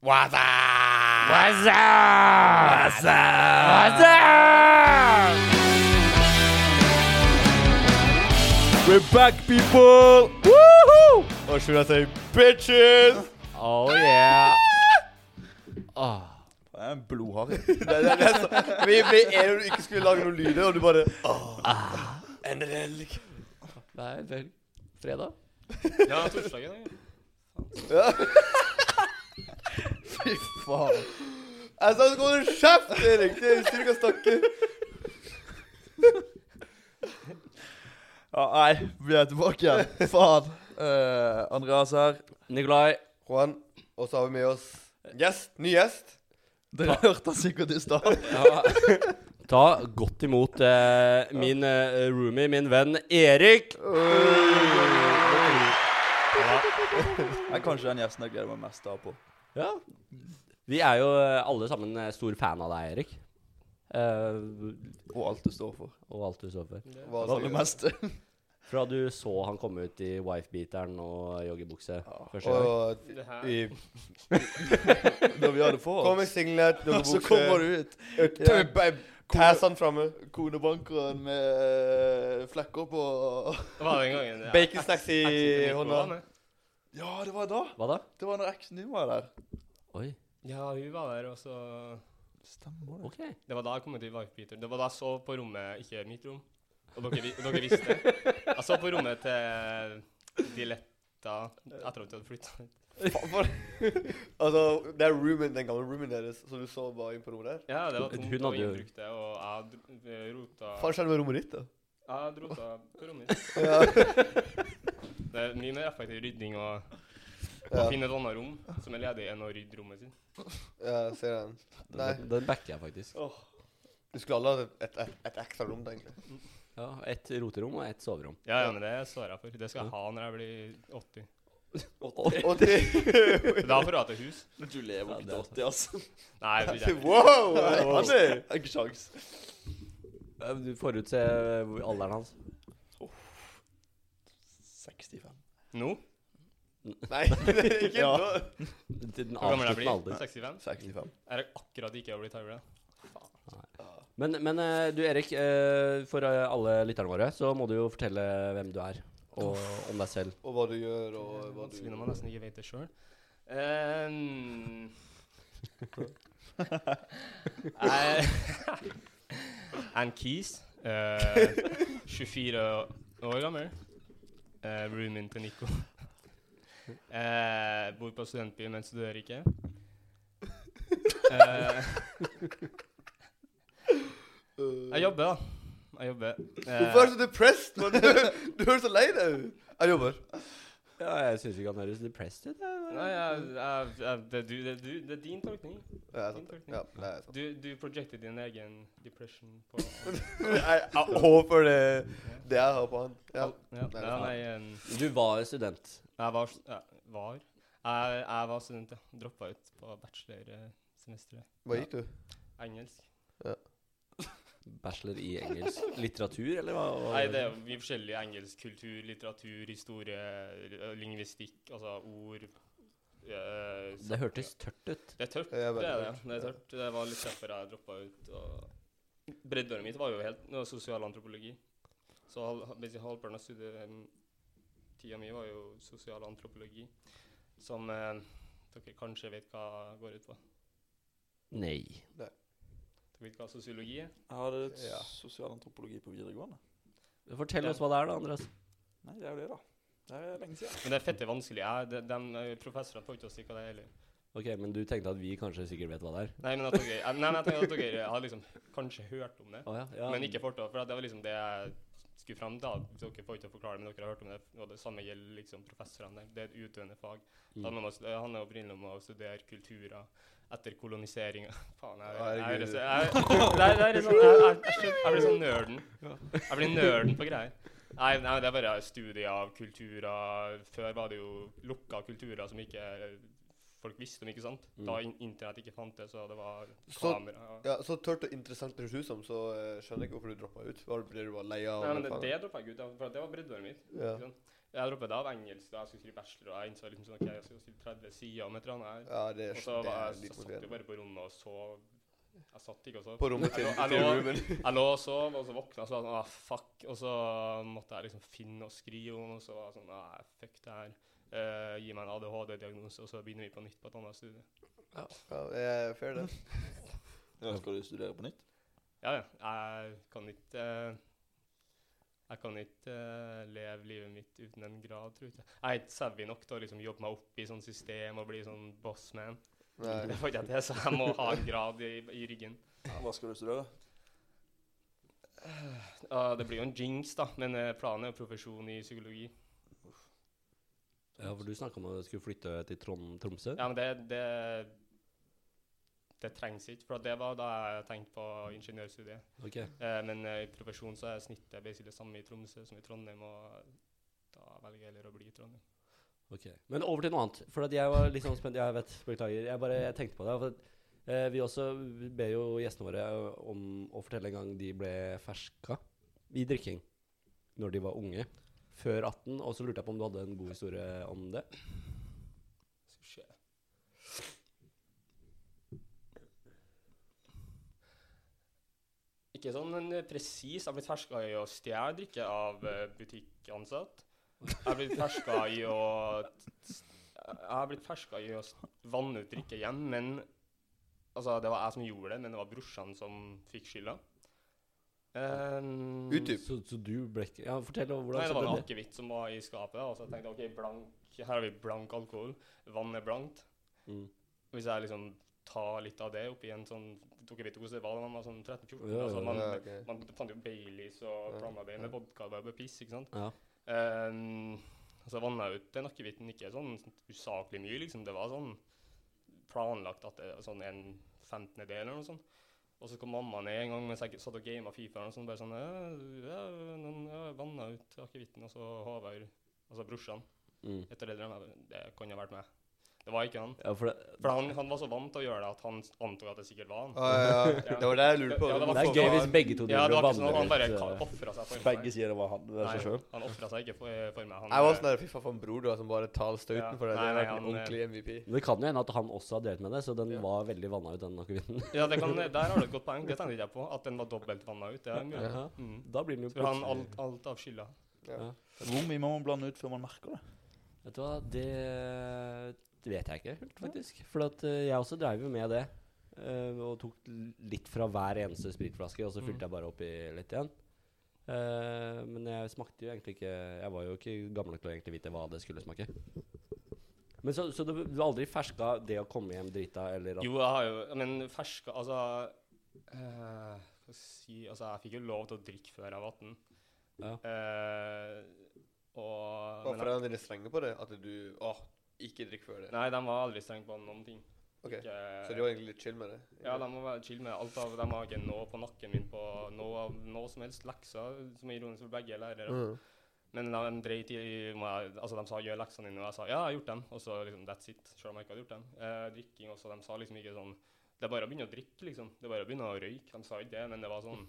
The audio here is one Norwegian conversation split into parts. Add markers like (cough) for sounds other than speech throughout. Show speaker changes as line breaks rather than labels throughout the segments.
What's up?
What's up? What's up? What's up?
We're back, people! Woohoo! Or should I say bitches?
Oh yeah. Oh.
Det er en blodharry.
det, det, det så, vi, er jo ikke skulle lage noen lyder, og du bare ah, En helg.
Det er vel fredag.
Ja, torsdagen. ja.
Ja.
Fy faen.
Jeg sa du skulle holde kjeft, Erik! Det er du kan snakke.
Ja, nei, vi er tilbake igjen. Faen. Uh, Andreas her.
Nikolai.
Juan, og så har vi med oss gjest. Ny gjest.
Dere hørte han sikkert i stad.
Ja. Ta godt imot uh, min uh, roomie, min venn Erik.
Det er kanskje den gjesten jeg gleder meg mest av på.
Ja. Vi er jo eh, alle sammen eh, stor fan av deg, Erik. Uh,
Og alt du står for.
og alt du står for.
Hva
Det aller meste. (laughs)
Fra du så han komme ut i wifebeateren og joggebukse første gang.
Og
i
vi (laughs)
Når vi hadde for
kom i
oss.
singlet,
Og så kommer du ut. Ja.
Tæsene framme.
Konebankeren med flekker på
Det var den gangen ja.
Bacon snacks i hånda.
Ja, det var da.
Hva da?
Det var når eksen din var der.
Oi,
Ja, hun var der, og så
Stemmer det.
ok.
Det var da jeg kom til i Det var da jeg sov på rommet, ikke mitt rom. Og dere, vi- dere visste det. Jeg sov på rommet til Diletta etter at vi hadde flytta.
Faen, for- (laughs) altså, det er roomen, den gamle roomen deres, så du så bare inn på rommet der?
Ja, det var
Hun
tomt
hadde
og
innbrukt,
det, og jeg dr- rota
Faen skjedde med rommet ditt, da?
Jeg rota på rommet mitt.
Ja. (laughs)
Det er mye mer effektiv rydding å å
Ja,
finne et annet rom som er ledig, enn å rydde rommet sitt.
ja ser den. Nei.
Den, den backer jeg faktisk.
Du skulle alle hatt et, et, et ekstra rom, egentlig.
Ja, Et roterom og et soverom.
Ja, ja, men det står jeg for. Det skal jeg ha når jeg blir 80.
Og det
Da får jeg til hus.
Du lever
Ja,
ikke
det er
til 80, altså.
Nei, jeg blir (laughs) det.
Wow!
Jeg har ikke sjans.
Eh, Du forutser alderen hans.
65.
Nå?
Nei, (laughs) det er ikke
Ja.
nå.
Til den
Hvor gammel jeg
alder.
blir? 65?
65.
Er det akkurat ikke over tigra?
Men, men eh, du Erik, eh, for eh, alle lytterne våre så må du jo fortelle hvem du er. Og om deg selv.
Og hva du gjør, og hva du
når man nesten ikke vet det sjøl. Um, jeg er en Keys. Uh, 24 år gammel. Uh, roomien til Nico. uh, (laughs) bor på studentby, men studerer ikke. Uh, jeg jobber, da. Jeg jobber. Eh,
Hvorfor er du så depressed? Man? Du, du høres så lei deg ut. Jeg jobber.
Ja, jeg syns ikke han høres depressed ut.
Nei, jeg, jeg, jeg, det, er du, det, du, det er din tolkning.
Ja,
Din
sant.
tolkning.
Ja, det er sant.
Du, du projected din egen depression på (laughs)
Jeg, håper det det jeg har på han. Ja.
ja.
Nei,
ja, nei, em,
Du var student.
jeg var, Jeg, var. Jeg, jeg var student, ja. Droppa ut på bachelorsemesteret.
Hva gikk du?
Engelsk.
Bachelor i engelsk litteratur, eller hva?
Nei, det er mye forskjellig. Engelsk kultur, litteratur, historie, lingvistikk, altså ord. eh,
Det hørtes tørt ut.
Det er tørt,
Det er
det det. Det er tørt. Det var litt derfor jeg droppa ut. Og Breddeåret mitt var jo helt det var sosialantropologi. Så halvparten av studietida mi var jo sosialantropologi. Som eh, dere kanskje vet hva går ut på.
Nei.
Dere vet hva sosiologi er?
Jeg hadde
Ja.
sosialantropologi på videregående.
Fortell oss hva det er, da, Andreas.
Nei, det er jo det, da. Det er lenge siden.
Men det er fette vanskelig. Jeg, de, de, eh, professorene får ikke å si hva det er heller.
Ok, Men du tenkte at vi kanskje sikkert vet hva det er?
Nei, men at dere, nei, nei, jeg tenkte at dere har liksom kanskje hørt om det.
oh, ja, ja.
Men ikke fått det, for det var liksom det jeg skulle fram da. Dere får ikke forklare det, men dere har hørt om det. Og det samme gjelder liksom professorene. Det er et utøvende fag.
Mm.
Det handler opprinnelig om å studere kulturer etter koloniseringa. (laughs) Faen, jeg, jeg, jeg blir sånn nerden. Jeg blir nerden på greier. Nei, nei, det er bare studier av kulturer. Før var det jo lukka kulturer som ikke folk visste om, ikke sant?
Mm.
Da in internett ikke fantes, og det var
Så-
kamera.
Ja, Så tørt og interessant det høres ut som, så uh, skjønner jeg ikke hvorfor du droppa ut. Var det fordi du var lei av
Nei, men det, det droppa jeg ut for det var breddeåret mitt.
Ja.
ikke sant? Jeg droppet av engelsk da jeg skulle skrive bachelor, og jeg innså liksom sånn, ok, jeg skulle skrive 30 sider om et eller annet.
Ja, det
Og så
det
var jeg, så satt jeg bare på rommet og sov. Jeg satt ikke og sov.
På rommet til,
Jeg lå-
Ruben.
Jeg lå og sov, og så våkna jeg og så var jeg sånn, ah, fuck. Og så måtte jeg liksom finne og skrive om, og så var jeg sånn, ah, fuck det her. Eh, gi meg en ADHD-diagnose, og så begynner vi på nytt på et annet studie.
Ja, det er fair, det. (laughs)
Ja, skal du studere på nytt?
Ja, ja. Jeg kan ikke uh, Jeg kan ikke uh, leve livet mitt uten en grad, tror jeg. Jeg er ikke savvy nok til å liksom jobbe meg opp i sånn system og bli sånn bossman.
Nei.
Det får ikke jeg til, så jeg må ha en grad i, i ryggen.
Hva skal du studere?
Ja, det blir jo en jinx, da, men planen er jo profesjon i psykologi.
Ja, for du snakka om at du skulle flytte til Trond Tromsø?
Ja, men det, det det trengs ikke, for det var da jeg tenkte på ingeniørstudiet.
Okay.
Eh, men eh, i profesjon så er snittet basically det samme i Tromsø som i Trondheim, og da velger jeg heller å bli i Trondheim.
ok. Men over til noe annet. For jeg var litt sånn spent. Jeg vet, beklager. Jeg bare jeg tenkte på det. For at, eh, vi også ber jo gjestene våre om å fortelle en gang de ble ferska i drikking når de var unge. Før 18. Og så lurte jeg på om du hadde en god historie om det.
Ikke sånn men presis. Jeg har blitt ferska i å stjele drikke av eh, butikkansatt. Jeg har blitt ferska i å Jeg har å vanne ut drikke hjemme, men Altså, det var jeg som gjorde det, men det var brorsan som fikk skylda. Um,
Utdyp.
Så, så du ble ikke Ja, fortell om hvordan
Nei, det var en akevitt som var i skapet, og så tenkte jeg OK, blank, her har vi blank alkohol. Vann er blankt.
Mm.
Hvis jeg liksom tar litt av det oppi en sånn Tok jeg vet ikke hvordan det var da man var sånn 13-14.
Ja,
altså, man,
ja, okay.
man fant jo Baileys og
Ja,
med vodka. og piss, ikke sant.
Ja.
Um, så vanna jeg ut den akevitten ikke sånn usaklig mye, liksom. Det var sånn planlagt at det var sånn en femtendedel eller noe sånt. Og så kom mamma ned en gang mens jeg satt og gama Fifa og sånn, bare sånn ja vanna ut akevitten, og så Håvard, altså brorsan,
Mm.
etter det der, det kan ha vært meg. Det var ikke han.
ja, for det,
For han, han var så vant til å gjøre det at han antok at det sikkert var han.
Ah, ja, ja. Det var det jeg lurte på.
Ja, det
det er gøy hvis begge to
Ja, det var
driver og
ikke sånn at han bare ofra seg for meg.
Begge sier det var han. Det er seg sjøl.
han ofra seg ikke for, for meg. Han,
Jeg var sånn der fy faen for en bror da, som bare tar støyten
Ja.
for det. Det
Nei,
har
nei,
vært en ordentlig MVP.
Men det kan jo hende at han også har delt med det, så den
Ja.
var veldig vanna ut, den akevitten.
Ja, det kan, der har du et godt poeng. Det tenkte jeg på. At den var dobbelt vanna ut. Det er mulig.
Ja.
Mm.
Da blir den jo
han alt, alt av skylda.
Hvor mye må man blande ut før man merker det?
Vet du hva, det det vet jeg ikke helt, faktisk. For at uh, jeg også dreiv jo med det. Uh, og tok litt fra hver eneste spritflaske, og så fylte
Mm.
jeg bare oppi litt igjen. Uh, men jeg smakte jo egentlig ikke Jeg var jo ikke gammel nok til å egentlig vite hva det skulle smake. Men så, så du, du har aldri ferska det å komme hjem drita, eller at
Jo, jeg har jo Men ferska Altså uh, Hva skal jeg si Altså, jeg fikk jo lov til å drikke før jeg var 18.
Ja.
Uh, og Hvorfor
er det strenge på det? At du Åh, ikke drikk før det?
Nei, de var aldri strenge på noen ting.
Ok,
Ikke-
Så de var egentlig litt chill med det?
Ja, de var chill med alt av De har ikke noe på nakken min på noe, av- noe som helst lekser, som er ironisk for begge lærere.
Mm.
Men de dreit i Altså, de sa 'gjør leksene dine', og jeg sa 'ja, jeg har gjort dem', og så liksom that's it. Selv om jeg ikke hadde gjort dem. Eh, drikking også, de sa liksom ikke sånn Det er bare å begynne å drikke, liksom. Det er bare å begynne å røyke. De sa ikke det, men det var sånn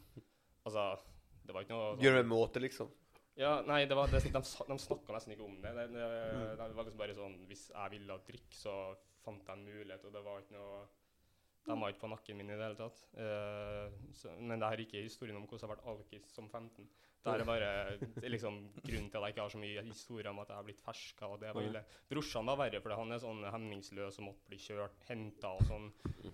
Altså, det var ikke noe sånn,
Gjør det med måte, liksom?
Ja, nei, det var, det, de, de snakka nesten ikke om det. Det, det, det var liksom bare sånn Hvis jeg ville drikke, så fant jeg en mulighet, og det var ikke noe De var ikke på nakken min i det hele tatt. Uh, så, men det her er ikke historien om hvordan jeg ble alkis som 15. Det her er bare liksom grunnen til at jeg ikke har så mye historie om at jeg har blitt ferska. og det var ille. Brorsan var verre, for han er sånn hemningsløs og måtte bli kjørt, henta og sånn.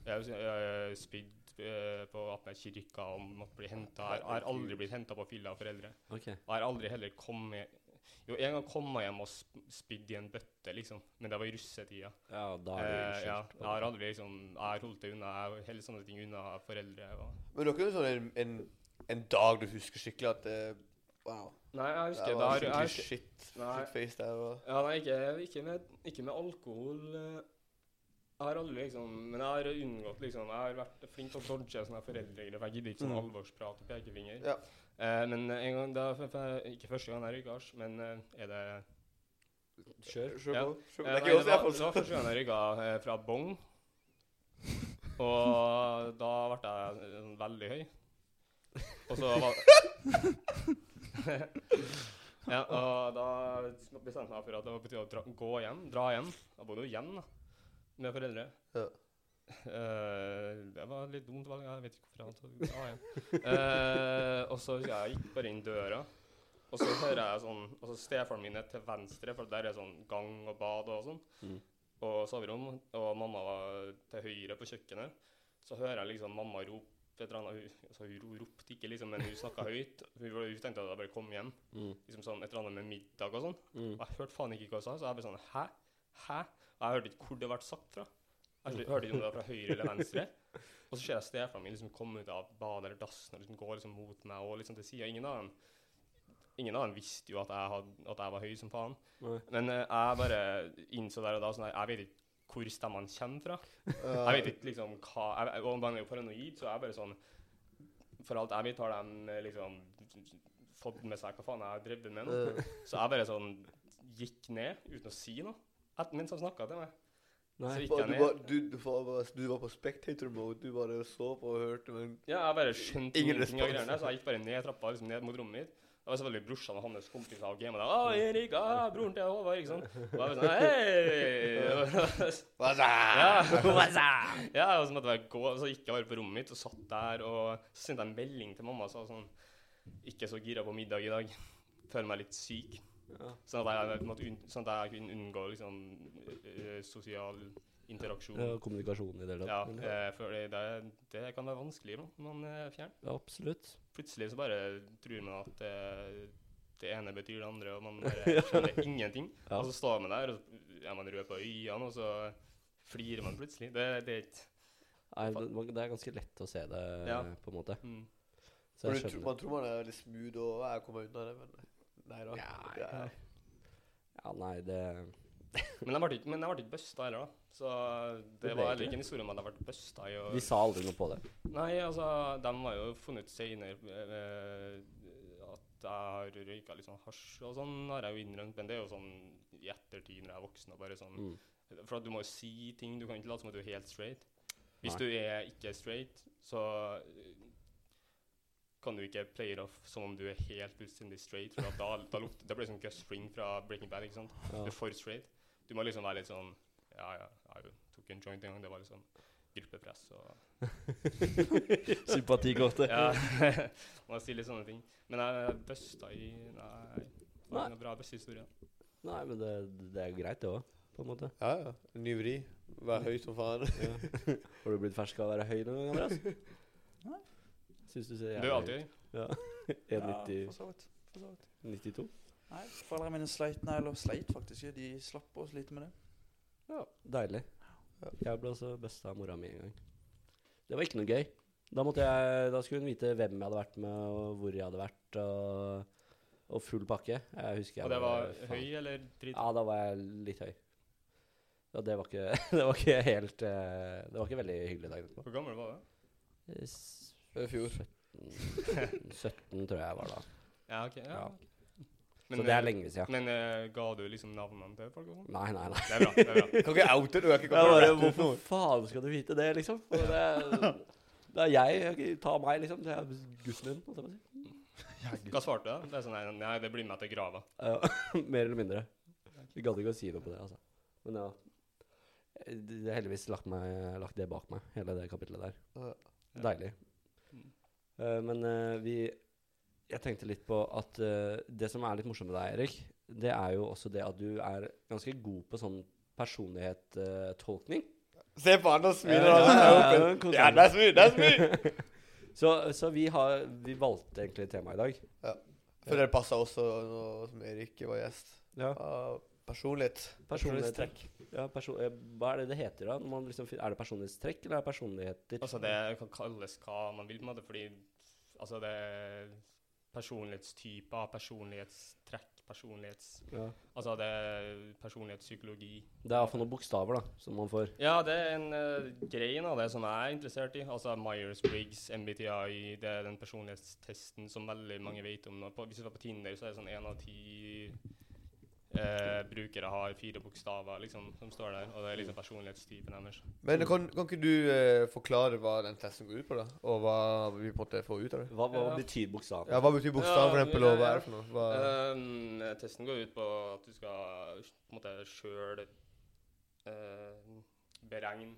Uh, spydd eh, på Apner kirka og måtte bli henta. Jeg har aldri blitt henta på fylla av foreldre. Okay. Jeg har aldri heller kommet Jo, en gang kom jeg hjem og spydde i en bøtte, liksom. Men det var i russetida.
Ja, da er
Eh, ja, jeg har aldri liksom Jeg har holdt det unna. Jeg holder sånne ting unna foreldre. Og.
Men dere er sånn en, en, en dag du husker skikkelig at uh, Wow.
Nei, jeg husker
Det
det
var
har, jeg
skikkelig shit, shit face der. Og,
Ja, nei, ikke, ikke, med, ikke med alkohol. eh. Jeg har aldri liksom Men jeg har unngått liksom Jeg har vært flink til å dodge sånne foreldregreier. For jeg gidder ikke sånn
Mm.
alvorsprat og pekefinger.
Ja.
Eh, men en gang da, Ikke første gang jeg røyka hasj, men eh, er det
Kjør.
Kjør
Ja.
på. Kjør på.
Eh,
Det er
det, var, det var første gang jeg røyka eh, fra bong. Og da ble jeg veldig høy. Og så var (laughs) Ja, og da bestemte jeg meg for at det var på tide å dra, gå hjem. Dra hjem. Jeg bodde jo hjemme da, med foreldre.
Ja.
Uh, det var litt dumt valg. Jeg vet ikke hvorfor jeg tok dra hjem. Eh, og så jeg gikk bare inn døra, og så hører jeg sånn Og så stefaren min er til venstre, for der er sånn gang og bad og sånn.
Mm.
Og soverom. Og mamma var til høyre på kjøkkenet. Så hører jeg liksom mamma rope et eller annet. Hun, altså, hun ropte ikke, liksom, men hun snakka høyt. Hun, hun tenkte at jeg bare kom hjem.
Mm.
Liksom sånn, et eller annet med middag og sånn.
Mm.
Og jeg hørte faen ikke hva hun sa, så jeg ble sånn Hæ? Hæ? Jeg hørte ikke hvor det ble sagt fra. Jeg hørte ikke om det var fra høyre eller venstre. Og så ser jeg stefaren min liksom komme ut av badet eller dassen og liksom går liksom mot meg og liksom til sida. Ingen av dem Ingen av dem visste jo at jeg, had, at jeg var høy som faen.
Nei.
Men eh, jeg bare innså der og da sånn at Jeg vet ikke hvor stemmene kommer fra. Jeg vet ikke liksom hva jeg, Og man er jo paranoid, så jeg bare sånn For alt jeg vet, har de eh, liksom fått med seg hva faen jeg har drevet med nå. Så jeg bare sånn gikk ned uten å si noe. Et, min som snakka til meg.
Nei.
Så gikk
bare-
jeg
du,
ned.
var, du, du, var, du var på spectator mode. Du bare så på og hørte, men
Ja, jeg bare skjønte
Ingen
ingenting av greiene. Så jeg gikk bare ned trappa liksom ned mot rommet mitt. Det var selvfølgelig brorsan og hans kompiser og gamet der. 'Å, Erik! Ah, broren til Håvard!' Ikke sant? Og jeg var sånn Hei!
Hva sa
ja. ja, og så måtte jeg gå, og så gikk jeg bare på rommet mitt og satt der. Og så sendte jeg en melding til mamma og sa sånn 'Ikke så gira på middag i dag. Føler meg litt syk.'
Ja.
Sånn at jeg, måtte un, sånn at jeg kunne unngå liksom eh, sosial interaksjon.
Ja, kommunikasjon i det hele
Ja,
tatt.
eh, for det, det, det kan være vanskelig når man er fjern.
Ja, absolutt.
Plutselig så bare tror man at det, det ene betyr det andre, og man (laughs) bare skjønner ingenting.
Ja.
Og så står man der, og så er man rød på øynene, og så flirer man plutselig. Det, det er ikke
Nei, det, er ganske lett å se det,
Ja.
på en måte.
mm.
Så
Man
jeg
tror,
skjønner.
man tror man er veldig smooth og jeg kommer unna det, men nei da.
Ja, nei, det
Men jeg ble ikke, men ble ikke busta heller, da. Så det
det
var heller ikke en historie om at jeg ble busta
Vi sa aldri noe på det.
Nei, altså, de har jo funnet ut senere eh, at jeg har røyka litt sånn hasj og sånn, har jeg jo innrømt. Men det er jo sånn i ettertid når jeg er voksen og bare sånn
Mm.
For at du må jo si ting. Du kan ikke late som at du er helt straight. Hvis
Nei.
du er ikke straight, så eh, kan du ikke play it off som om du er helt fullstendig straight. For da, da lukter, det blir sånn Gus Fring fra Breaking Bad. ikke sant?
Ja.
Du er for straight. Du må liksom være litt sånn Ja, ja, jeg tok en joint en gang. Det var liksom gruppepress og (laughs)
Sympatikortet.
Ja. (laughs) Man sier litt sånne ting. Men jeg busta i Nei. Det var ingen bra bøssehistorie.
Nei, men det, det er jo greit, det òg, på en måte.
Ja, ja. Ny vri. Vær høy som faen.
Ja. (laughs) Har du blitt fersk av å være høy noen gang, Andreas?
Nei.
Syns du ser
Det er alltid høy.
Ja.
Ja,
1,90
for så vidt. For så vidt.
92?
Nei, foreldrene mine sleit, nei, eller sleit faktisk. De slapp å slite med det.
Ja. Deilig. Jeg ble også besta av mora mi en gang. Det var ikke noe gøy. Da, måtte jeg, da skulle hun vite hvem jeg hadde vært med, og hvor jeg hadde vært, og, og full pakke. Jeg husker jeg
Og det var
var
høy eller drit?
Ja, da var jeg litt høy. Og det var ikke, (laughs) det var ikke helt eh, Det var ikke veldig hyggelig dagen etterpå.
Hvor gammel var du?
I fjor.
17, 17 (laughs) tror jeg jeg var da.
Ja, ok. Ja.
Ja.
Men,
Så det er
eh,
lenge siden.
Men uh, ga du liksom navnene til folk og sånn?
Nei, nei, nei.
Det er bra. det er bra. (laughs)
Kan ikke oute du. er ikke
Jeg bare, hvorfor faen skal du vite det, liksom? For Det, det er jeg. Ta meg, liksom. Det er gutten min. holdt jeg på å si.
Hva svarte du? Det er sånn, nei, nei, det blir med til grava.
Ja, (laughs) mer eller mindre. Vi gadd ikke å si noe på det, altså. Men ja. Det har er heldigvis lagt, meg, lagt det bak meg, hele det kapitlet der. Deilig. Eh, men eh, vi Jeg tenkte litt på at eh, det som er litt morsomt med deg, Erik, det er jo også det at du er ganske god på sånn personlighetstolkning.
Se på han, og smiler
Ja,
det er smooth. Det er smooth. (laughs)
så så vi, har, vi valgte egentlig tema i dag. Ja.
For det passa også nå som Erik var gjest.
Ja.
Ja, personlighet.
Personlighetstrekk. Ja, perso eh, hva er det det heter da? Når man liksom, er det personlighetstrekk, eller er det personligheter?
Altså, det kan kalles hva man vil, på en måte, fordi altså, det er personlighetstyper, personlighetstrekk, personlighets...
ja.
Altså, det er personlighetspsykologi.
Det er iallfall noen bokstaver da, som man får.
Ja, det er en uh, grein av det som jeg er interessert i. Altså Myers-Briggs, MBTI, det er den personlighetstesten som veldig mange vet om. På, hvis du er på Tinder, så er det sånn én av ti eh, brukere har fire bokstaver liksom, som står der, og det er liksom personlighetstypen deres.
Men kan, kan ikke du eh, forklare hva den testen går ut på, da? Og hva vi på en måte får ut av det?
Hva, hva
Ja.
betyr bokstaven?
Ja, Hva betyr bokstaven for eksempel, og hva er det for noe? Hva,
Um, testen går ut på at du skal på en måte sjøl beregne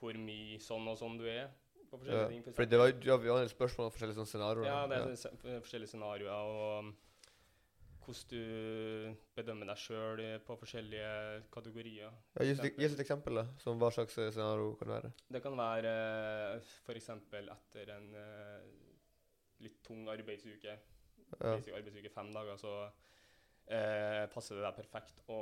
hvor mye sånn og sånn du er på forskjellige
ja.
ting. for
For det var, ja, vi har en spørsmål om forskjellige sånne scenarioer.
Ja, det er ja. forskjellige scenarioer, og hvordan du bedømmer deg sjøl på forskjellige kategorier.
Ja, gi, oss et- eksempel, da. Som hva slags eh, scenario kan det være?
Det kan være f.eks. etter en eh, litt tung arbeidsuke,
Ja.
arbeidsuke fem dager, så eh, passer det deg perfekt å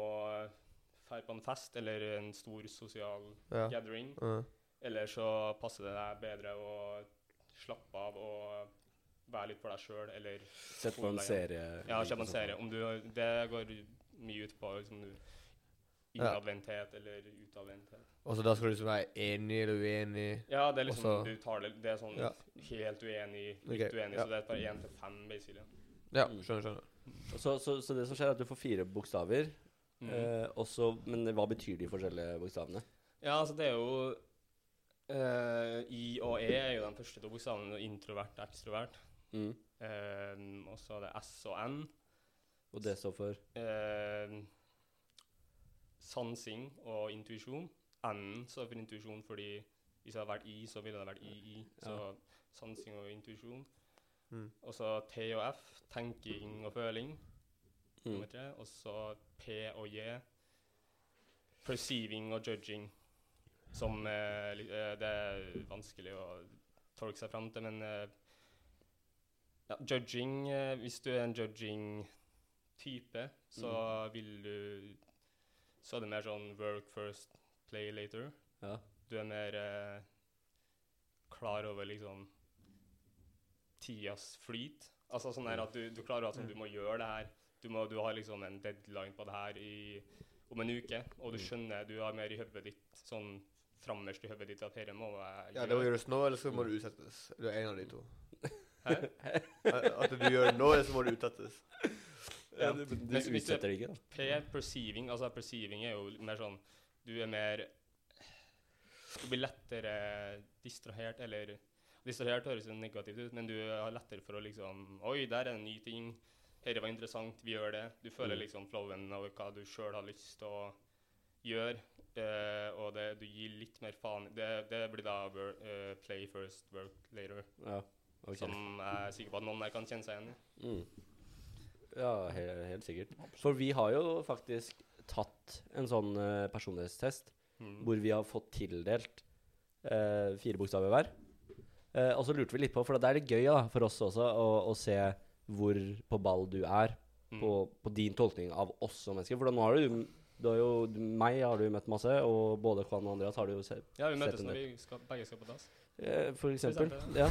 dra på en fest eller en stor sosial
Ja.
gathering.
Ja.
Eller så passer det deg bedre å slappe av og være litt for deg sjøl, eller
Sett på en serie.
ja, se på en serie. Om du, det går mye ut på liksom, innadvendthet eller utadvendthet.
Og så da skal du liksom være enig eller uenig?
Ja, det er liksom
Også-
du tar det, det er sånn
Ja.
helt uenig, litt
okay,
uenig,
ja.
så det er bare én til fem, basically.
Ja,
Mm.
skjønner, skjønner.
Så, så, så det som skjer, er at du får fire bokstaver.
Mm.
Eh, også, men hva betyr de forskjellige bokstavene?
Ja, altså det er jo eh, I og E er jo de første to bokstavene, introvert og ekstrovert.
Mm.
Eh, og så er det S og N.
Og det står for
Eh, sansing og intuisjon. N står for intuisjon fordi hvis det hadde vært I, så ville det vært II. Så
Ja.
sansing og intuisjon.
Mm.
Og så T og F, tenking og føling.
mm.
Og så P og J, perceiving og judging. Som eh, eh, Det er vanskelig å tolke seg fram til, men eh, ja, judging eh, Hvis du er en judging-type, så vil du Så er det mer sånn work first, play later.
Ja.
Du er mer eh, klar over liksom tidas flyt. Altså sånn her at du, du klarer at sånn, du må gjøre det her. Du, må, du har liksom en deadline på det her i, om en uke, og du skjønner Du har mer i hodet ditt sånn frammest i hodet ditt at dette må jeg
Ja, det må gjøres nå, eller så må det utsettes. Det er en av de to. (laughs) At du gjør nå, eller så må det utsettes.
Ja.
Du, du
hvis
utsetter det ikke, da.
P, perceiving, altså perceiving er jo mer sånn Du er mer Du blir lettere distrahert, eller Distrahert høres jo negativt ut, men du har lettere for å liksom Oi, der er en ny ting. Dette var interessant, vi gjør det. Du føler
Mm.
liksom flowen over hva du sjøl har lyst til å gjøre. Uh, og det, du gir litt mer faen Det, det blir da eh, play first, work later.
Ja, ok.
Som jeg er sikker på at noen her kan kjenne seg igjen i.
Mm. Ja, helt, helt sikkert. For vi har jo faktisk tatt en sånn uh, personlighetstest
Mm.
hvor vi har fått tildelt uh, fire bokstaver hver. Uh, og så lurte vi litt på, for det er litt gøy da, for oss også å, å se hvor på ball du er
Mm.
på, på din tolkning av oss som mennesker. For nå har du, du har jo, meg har du møtt masse, og både Kwan og Andreas har du jo sett.
Ja, vi
møttes
når vi skal, begge skal på dass.
Eh, for eksempel.
eksempel,
Ja.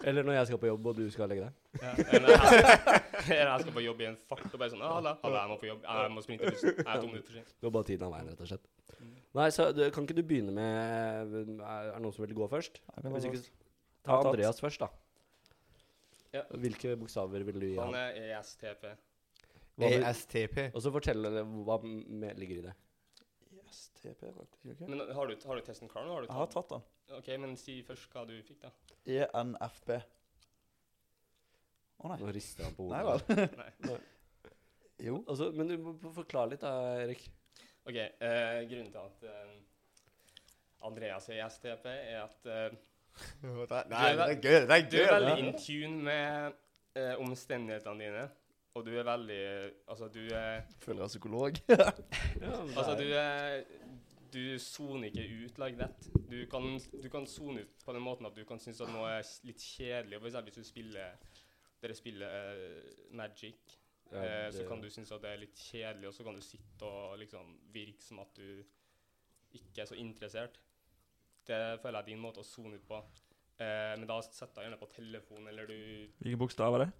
(laughs) Eller når jeg skal på jobb, og du skal legge deg.
Ja, eller jeg, jeg skal på jobb i en fart og bare sånn ah, Halla, halla, jeg må på jobb. Jeg må springe til bussen. Jeg er to minutter for sent.
Gå bare tiden av veien, rett og slett.
Mm.
Nei, så du, kan ikke du begynne med Er det noen som vil gå først? Hvis
ta
ikke, ta. Andreas først, da.
Ja.
Hvilke bokstaver vil du gi
Han
ham?
er E ESTP.
ESTP.
Og så fortell hva med ligger i det.
TP, faktisk. Okay?
Men har du, har du testen klar nå? Har du
Jeg har
tatt?
den.
OK, men si først hva du fikk, da.
E ENFP. Å nei.
Nå rister han på
Nei vel. (laughs)
Nei.
Jo.
Altså, men du må forklare litt, da, Erik.
OK. Eh, grunnen til at eh, Andreas er ESTP, er at eh,
Nei,
er
det er gøy. Det er
du er veldig in tune med eh, omstendighetene dine. Og du er veldig Altså, du er
Føler jeg er psykolog. (laughs)
Altså, du er Du soner ikke ut like that. Du kan, du kan sone ut på den måten at du kan synes at noe er litt kjedelig. For eksempel hvis du spiller Dere spiller uh, Magic,
Ja,
eh, så kan du synes at det er litt kjedelig, og så kan du sitte og liksom virke som at du ikke er så interessert. Det føler jeg er din måte å sone ut på. Uh, men da setter jeg gjerne på telefon, eller du
Hvilken bokstav er det?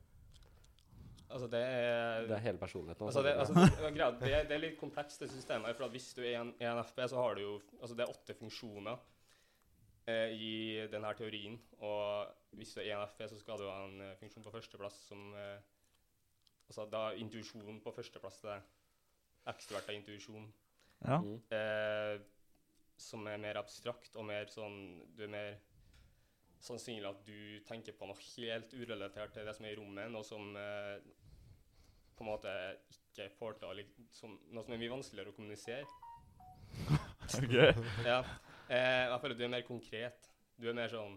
Altså, det er
Det er hele personligheten.
Altså, det, altså, det, er det, det er litt komplekst, det systemet. For at hvis du er en, en FP, så har du jo Altså, det er åtte funksjoner eh, i denne teorien. Og hvis du er en FP, så skal du ha en eh, funksjon på førsteplass som eh, Altså da intuisjon på førsteplass. Det er ekstrovert av intuisjon.
Ja.
Mm.
Eh, som er mer abstrakt og mer sånn Du er mer sannsynlig at du tenker på noe helt urelatert til det som er i rommet, noe som eh, på en måte ikke får til å liksom, Noe som er mye vanskeligere å kommunisere. (laughs)
Ok.
Ja. Eh, jeg føler du er mer konkret. Du er mer sånn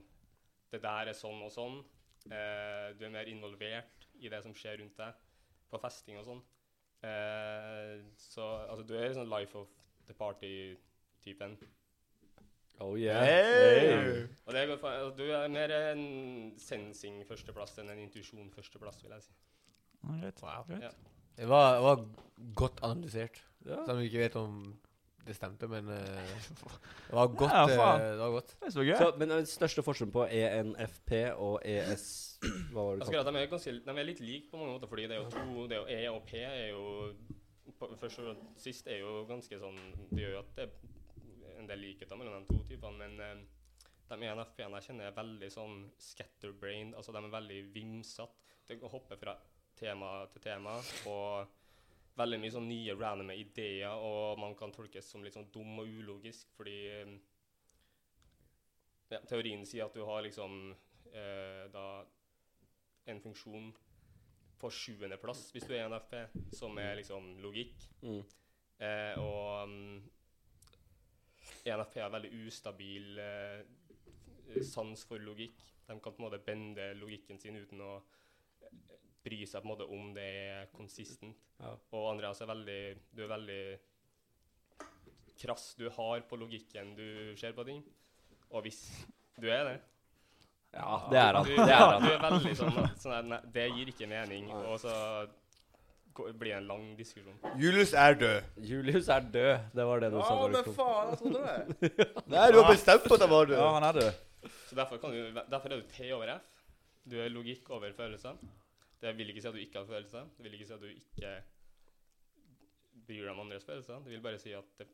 Det der er sånn og sånn. Eh, du er mer involvert i det som skjer rundt deg, på festing og sånn. Eh, så altså, du er sånn life of the party-typen.
Oh yeah.
Hey!
Og det altså, du er mer en sensing førsteplass enn en intuisjon førsteplass, vil jeg si.
Ja, Greit.
Wow.
greit.
Ja.
Det var, var godt analysert.
Ja.
Selv om vi ikke vet om det stemte, men (laughs) uh, det var godt.
Ja, faen.
eh, det var godt.
Det så gøy.
Så, men den største forskjellen på ENFP og ES Hva var det
Jeg skal de er, ganske, de er litt like på mange måter, fordi det er jo to det er jo E og P er jo på, Først og sist er jo ganske sånn Det gjør jo at det er en del likheter mellom de to typene, men uh, de ENFP-ene jeg kjenner er veldig sånn scatterbrained. Altså de er veldig vimsete. Det hopper fra tema til tema. og veldig mye sånn nye random ideer, og man kan tolkes som litt sånn dum og ulogisk, fordi eh, ja, teorien sier at du har liksom eh, da en funksjon på sjuendeplass hvis du er en FP, som er liksom logikk.
Mm.
Eh, og um, ENFP har veldig ustabil eh, sans for logikk. De kan på en måte bende logikken sin uten å bry seg på en måte om det er konsistent.
Ja.
Og Andreas er veldig Du er veldig krass. Du har på logikken du ser på ting. Og hvis du er det
Ja, det er han.
Du,
Det er
du er veldig sånn, at- sånn nei, Det gir ikke mening. Og så blir det en lang diskusjon.
Julius er død.
Julius er død. Det var det du sa.
Ja, men faen, jeg trodde det. (laughs)
Nei, du har bestemt at han var død.
Ja, han er død.
Så derfor, kan du, derfor er du T over F. Du er logikk over følelser. Det vil ikke si at du ikke har følelser. Det vil ikke si at du ikke bryr deg om andres følelser. Det vil bare si at det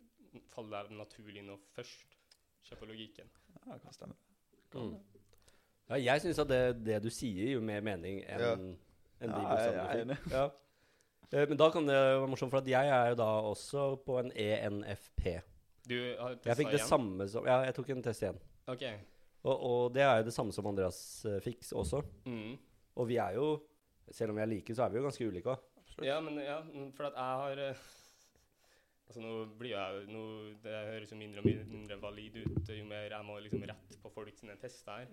faller deg naturlig nå først se på logikken.
Ja, det kan stemme.
Mm. Ja, jeg syns at det, det du sier, gir jo mer mening enn
Ja.
enn de
er
fikk. Ja. Eh, Men da kan det være morsomt, for at jeg er jo da også på en ENFP.
Du har
Jeg fikk det
igjen?
samme som Ja, jeg tok en test igjen.
Okay.
Og, og det er jo det samme som Andreas eh, fikk også.
Mm.
Og vi er jo Selv om vi er like, så er vi jo ganske ulike òg.
Ja, men ja, mm, for at jeg har eh, Altså, nå blir jeg nå, Det høres jo mindre og mindre valid ut jo mer jeg må liksom rette på folk sine tester her.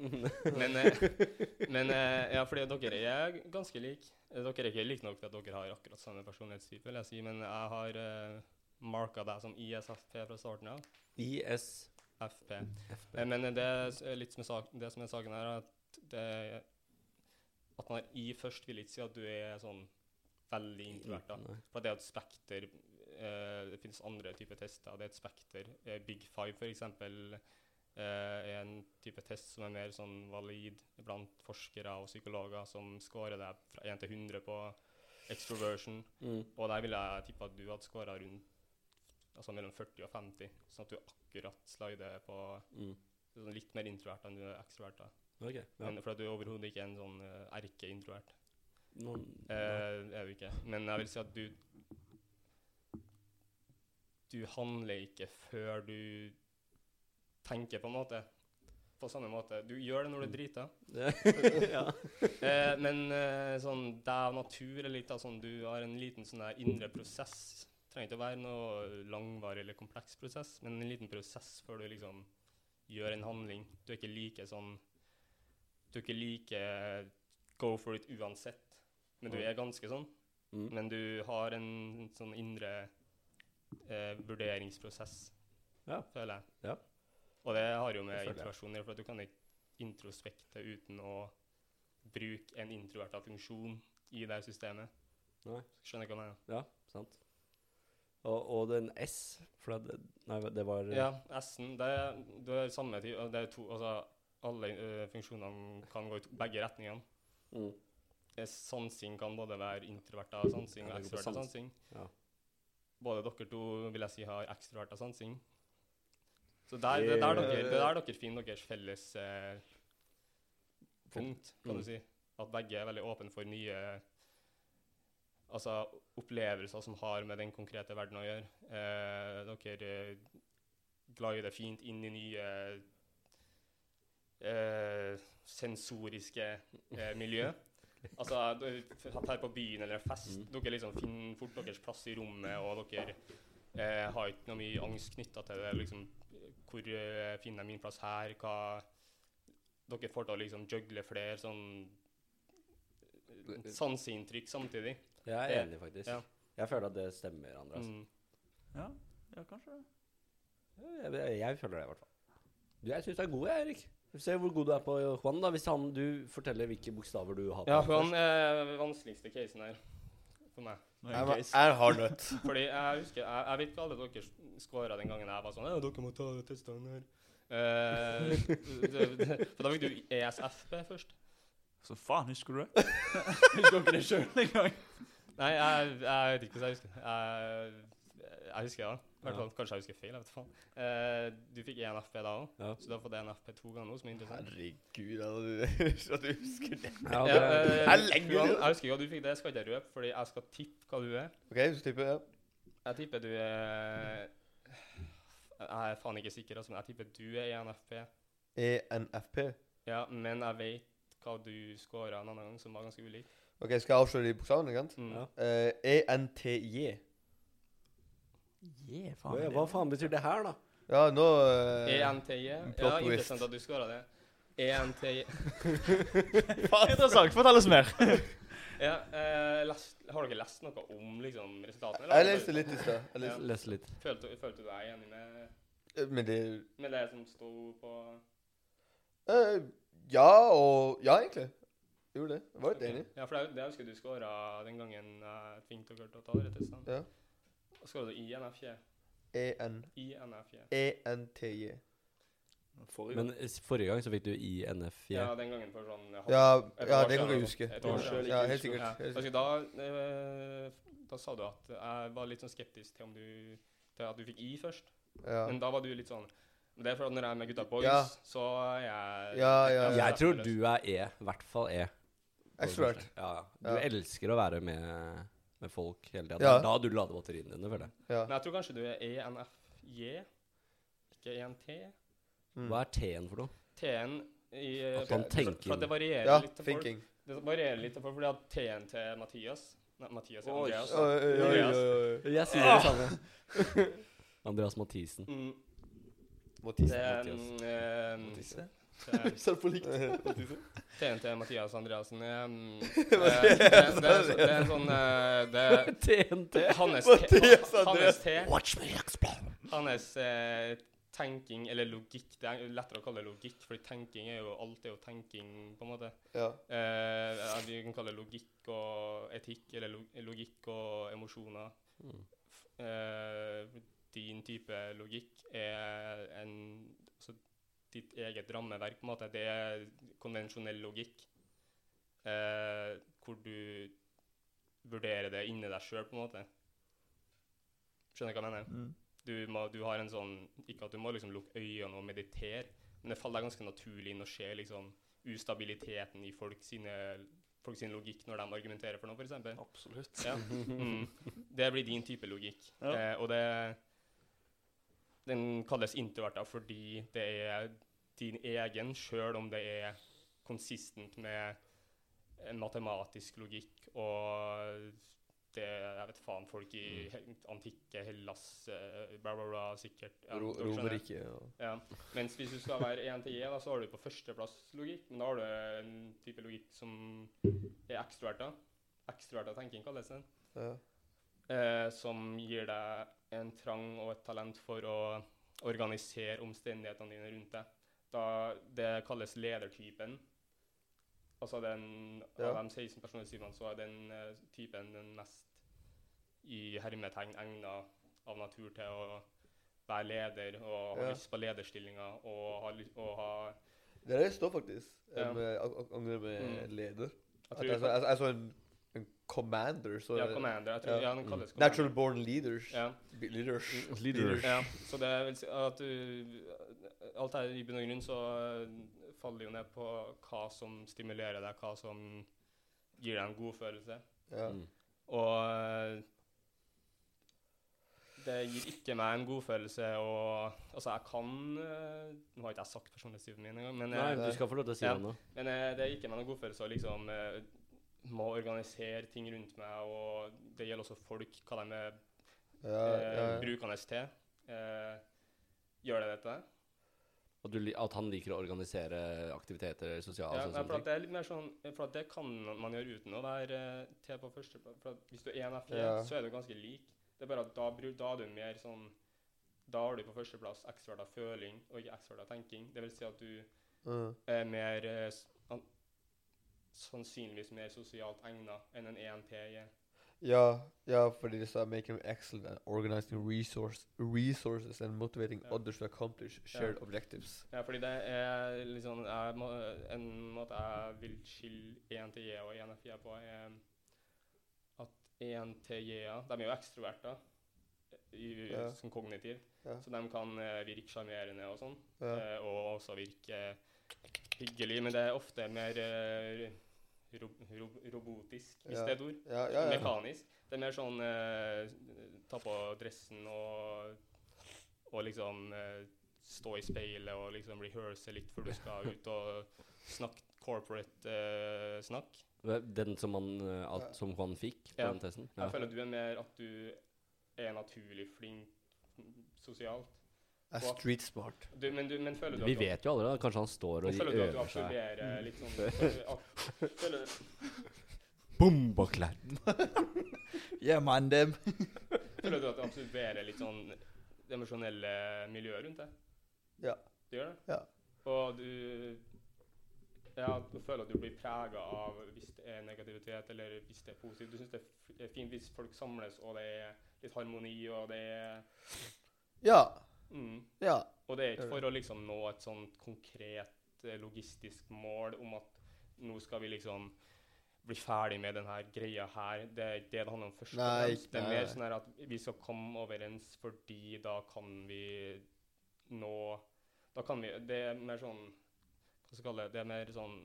Men, eh, men eh, ja, fordi dere er ganske like. Dere er ikke like nok til at dere har akkurat samme personlighetstype, vil jeg si, men jeg har uh, marka deg som ISFP fra starten av.
ISFP.
FP. Men det, er litt som er sak, det som er saken her, er at det, at man I først vil ikke si at du er sånn veldig introvert. da. For det er et spekter. eh, det finnes andre typer tester. Det er et spekter. Eh, Big Five, eksempel, eh, er en type test som er mer sånn valid blant forskere og psykologer, som scorer deg fra 1 til 100 på extroversion.
Mm.
Og der vil jeg tippe at du hadde scora rundt altså mellom 40 og 50, sånn at du akkurat slider på
Mm.
sånn litt mer introvert enn du er ekstrovert. da.
Ok. Ja.
Men For at du er overhodet ikke en sånn uh, erkeintrovert.
Noen,
Eh, er du ikke. Men jeg vil si at du Du handler ikke før du tenker, på en måte. På samme måte. Du gjør det når du driter. (laughs)
ja.
Eh, men eh, sånn det er natur er litt av sånn Du har en liten sånn der indre prosess. Trenger ikke å være noe langvarig eller kompleks prosess, men en liten prosess før du liksom gjør en handling. Du er ikke like sånn Du ikke liker go for it uansett. Men du er ganske sånn.
Mm.
Men du har en sånn indre eh, vurderingsprosess,
Ja.
føler jeg.
Ja.
Og det har jo med introversjon å gjøre, for du kan ikke introspekte uten å bruke en introverta funksjon i det systemet.
Nei.
Skjønner hva jeg mener?
Ja, sant. Og, og den S For det, nei, det var
Ja, S-en, det, det er samme tid, det er to, altså alle eh, funksjonene kan gå i begge retningene.
Mm.
Sansing kan både være introverta sansing og
det av
sansing.
Ja.
Både dere to vil jeg si har ekstroverta sansing. Så der, det, er der dere, det er der dere finner deres felles eh, punkt, kan
Mm.
du si. At begge er veldig åpne for nye Altså opplevelser som har med den konkrete verden å gjøre. Eh, dere eh, glider fint inn i nye eh, sensoriske eh, miljø. Altså her på byen eller en fest,
Mm.
dere liksom finner fort deres plass i rommet, og dere eh, har ikke noe mye angst knytta til det. liksom Hvor eh, finner jeg min plass her? Hva Dere får til å liksom jugle flere sånn eh, sanseinntrykk samtidig.
Jeg er enig, faktisk.
ja.
Jeg føler at det stemmer, Andreas.
Mm.
Ja, ja kanskje det.
Jeg, jeg, jeg føler det, i hvert fall. Du, jeg syns du er god, jeg, Erik. Vi ser hvor god du er på Juan, da. Hvis han, du forteller hvilke bokstaver du har på.
Ja, Juan er vanskeligste casen her for meg.
Er
Jeg
det
var- jeg er hardnøtt. (laughs)
Fordi jeg husker Jeg, jeg vet ikke alle dere skåra den gangen jeg var sånn Ja, dere må ta testene her. Eh, det, (laughs) det, for da fikk du ESFP først.
Så faen, husker du det? (laughs) husker dere det sjøl engang?
Nei, jeg, jeg vet ikke hvordan jeg husker Jeg, jeg husker det. Hvert fall, Kanskje jeg husker feil. jeg vet faen. Eh, du fikk ENFP da òg,
Ja.
så du har fått ENFP to ganger nå, som er interessant.
Herregud, (laughs) at du, du husker det.
Ja,
Ja,
det,
eh,
Jeg
jeg husker hva du fikk det, jeg skal ikke røpe, fordi jeg skal tippe hva du er.
OK, så tipper jeg.
Jeg tipper du er Jeg er faen ikke sikker, altså, men jeg tipper du er ENFP.
ENFP.
Ja, men jeg vet hva du scora en annen gang, som var ganske ulik.
OK, skal jeg avsløre de bokstavene?
Mm.
Ja.
Uh, ENTJ.
Yeah,
hva, hva faen betyr det her, da?
Ja, nå uh,
ENTJ. Ja, interessant at du scora det. (laughs) ENTJ
Interessant. Fortell oss mer. (laughs)
Ja, uh, lest, har dere lest noe om liksom, resultatene?
Jeg leste litt i stad. Jeg leste-
Les litt.
Følte, følte du deg enig med,
med, det
med det som sto på
uh, Ja og Ja, egentlig. Gjorde det. Jeg var litt
okay.
enig.
Ja, for det, det husker jeg du skåra den gangen jeg tvingte dere til å ta dere testene.
Ja.
Skåra du INFJ?
EN
INFJ.
ENTJ.
Forrige
Men forrige gang så fikk du INFJ.
Ja, den gangen for sånn halv-
Ja, ja det kan
du
jeg huske.
Et år siden.
Ja, helt sikkert.
Ja. Altså, da, eh, da sa du at jeg var litt sånn skeptisk til om du til at du fikk I først.
Ja.
Men da var du litt sånn det er for at når jeg er med gutta boys,
Ja.
så er jeg
Ja, ja, ja.
Jeg tror du er E. I hvert fall E. første. Ja, ja. Du
Ja.
elsker å være med, med folk hele tida.
Ja.
Da du lader batteriene dine, føler jeg.
Ja.
Men jeg tror kanskje du er ENFJ, ikke ENT.
Mm.
Hva er T-en for noe?
T-en i
At
han
tenker.
For det varierer
Ja,
litt til folk. Det varierer litt til folk, fordi at T-en til Mathias Nei, Mathias
og
Andreas.
Oi, oi, oi, oi, oi.
Jeg sier det samme. (laughs) Andreas Mathisen.
Mm,
Mathisen.
det er
Mathias.
mm,
Mathise?
eh,
på likt.
T-en Mathias Andreassen det, er, en (laughs) sånn det,
TNT.
Hans
Mathias
te, hans
Watch me explode.
hans eh, tenking, eller logikk Det er lettere å kalle det logikk, fordi tenking er jo alt er jo tenking, på en måte.
Ja.
Eh, vi kan kalle det logikk og etikk, eller logikk og emosjoner.
Mm.
Eh, din type logikk er en ditt eget rammeverk, på en måte. Det er konvensjonell logikk. Eh, hvor du vurderer det inni deg sjøl, på en måte. Skjønner du hva jeg mener?
Mm.
Du, må, du har en sånn Ikke at du må liksom lukke øynene og meditere, men det faller deg ganske naturlig inn å se liksom ustabiliteten i folk sine, folk sin logikk når de argumenterer for noe, f.eks.
Absolutt.
Ja. Mm. Det blir din type logikk.
Ja.
Eh, og det Den kalles introverta fordi det er din egen, sjøl om det er konsistent med en matematisk logikk og det Jeg vet faen, folk i mm. antikke Hellas eh, bla, bla, bla, sikkert. Ja,
Ro-. Romerike. Ja.
Ja. Mens hvis du skal være 1 til én, så har du på førsteplass logikk. Men da har du en type logikk som er ekstroverta. Ekstroverta tenking kalles den.
Ja.
Eh, som gir deg en trang og et talent for å organisere omstendighetene dine rundt deg. Da, det kalles ledertypen. Altså den,
Ja.
Av de 16 personlighetstypene så er den uh, typen den mest i hermetegn egna av natur til å være leder og ha
Ja.
lyst på lederstillinger og ha, og ha
Det er det det står faktisk.
Ja.
Um, eh, ang- angrer med
Mm.
leder.
Jeg tror
jeg, så, jeg, jeg så en, en commander. Så
ja, commander. Jeg tror,
Ja.
ja, den kalles commander.
Natural born leaders.
Ja.
Leaders.
Leaders.
Ja, så det vil si at du Alt her i bunn og grunn så faller faller jo ned på hva som stimulerer deg, hva som gir deg en god følelse.
Ja.
Mm.
Og eh, det gir ikke meg en godfølelse å Altså, jeg kan eh, Nå har ikke jeg sagt personlighetstypen min engang, men,
Nei,
eh,
du skal få lov til å si
Ja.
det nå.
men eh, det gir ikke meg noen godfølelse å liksom eh, må organisere ting rundt meg, og det gjelder også folk, hva de er
Ja,
eh,
ja, ja.
brukende til. Eh, gjør det dette?
At, du, at han liker å organisere aktiviteter, sosiale
Ja, for at det er litt mer sånn For at det kan man gjøre uten å være eh, til på førsteplass. For at hvis du er NFE,
Ja.
så er du ganske lik. Det er bare at da, da er du mer sånn Da har du på førsteplass ekstravert av føling og ikke ekstravert av tenking. Det vil si at du
Mm.
er mer eh, Sannsynligvis mer sosialt egna enn en ENT er.
Ja, ja, fordi det sa 'making them excellent and organizing resource, resources and motivating
Ja.
others to accomplish shared objectives'.
Ja, fordi det er liksom jeg må, En måte jeg vil skille ENTJ og ENFJ på, er at ENTJ-er De er jo ekstroverter
Ja.
som kognitiv,
Ja.
så de kan eh, virke sjarmerende og sånn.
Ja.
eh, og også virke eh, hyggelig, men det er ofte mer eh, ro, ro, robotisk, hvis
Ja.
det er et ord.
Ja, ja, ja.
Mekanisk. Det er mer sånn eh, ta på dressen og, og liksom eh, stå i speilet og liksom rehearse litt før du skal (laughs) ut og snakke corporate eh, snakk.
Den som man, eh, at, som han fikk på
Ja.
den testen?
Jeg føler du er mer at du er naturlig flink sosialt.
Er street smart.
Du, men, du, men føler du
Vi
at du,
vet jo allerede. Kanskje han står og
men føler du at du
seg.
absorberer litt sånn (laughs) føler,
Bombaklær!
Yeah, man, dem. (laughs)
føler du at du absorberer litt sånn det emosjonelle miljøet rundt deg?
Ja.
Du gjør det?
Ja.
Og du Ja, du føler at du blir prega av hvis det er negativitet, eller hvis det er positivt. Du syns det er fint hvis folk samles, og det er litt harmoni, og det er
Ja.
Mm.
Ja.
Og det er ikke for å liksom nå et sånt konkret eh, logistisk mål om at nå skal vi liksom bli ferdig med denne greia her. Det er ikke det det handler om først
Nei,
ikke, Det er mer sånn at vi skal komme overens fordi da kan vi nå Da kan vi Det er mer sånn Hva skal jeg det? Det er mer sånn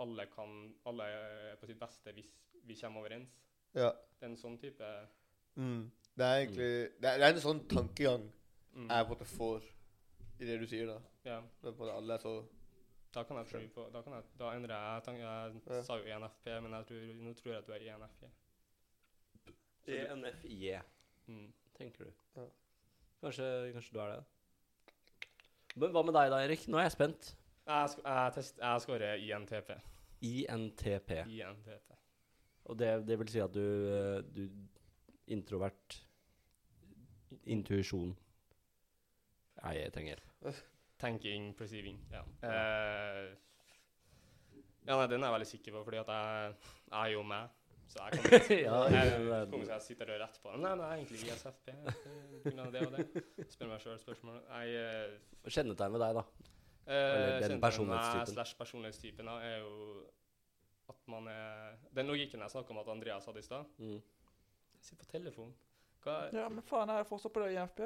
alle kan Alle er på sitt beste hvis vi kommer overens.
Ja.
Det er en sånn type
Mm. Det er egentlig det er, det er en sånn tankegang
mm,
er på en måte for i det du sier, da.
ja.
Det er på en måte alle er så
Da kan jeg tro på Da, kan jeg, da endrer jeg Jeg, jeg
Ja.
sa jo ENFP, men jeg tror, nå tror jeg at du er ENFJ.
E ENFJ,
Mm.
tenker du.
Ja.
Kanskje, kanskje du er det? Men hva med deg da, Erik? Nå er jeg spent.
Jeg, sk jeg, test, jeg scorer INTP.
INTP.
INTP.
Og det, det vil si at du, eh, du Introvert. Intuisjon. Nei, jeg trenger hjelp.
Tenking, perceiving. Ja. Uh, ja, nei, den er jeg veldig sikker på, fordi at jeg, jeg er jo meg. Så jeg (laughs)
Ja, er-
kommer til å sitte og rett på. Nei, nei, egentlig ISFP. det og det. Spør meg sjøl spørsmål. Jeg eh,
Kjennetegn ved deg, da.
Eh,
Eller den personlighetstypen.
meg Slash personlighetstypen da, er jo at man er Den logikken jeg snakka om at Andreas hadde i stad.
Mm.
Sitt på telefon. Hva er
Ja, men faen, jeg er fortsatt på det IFP,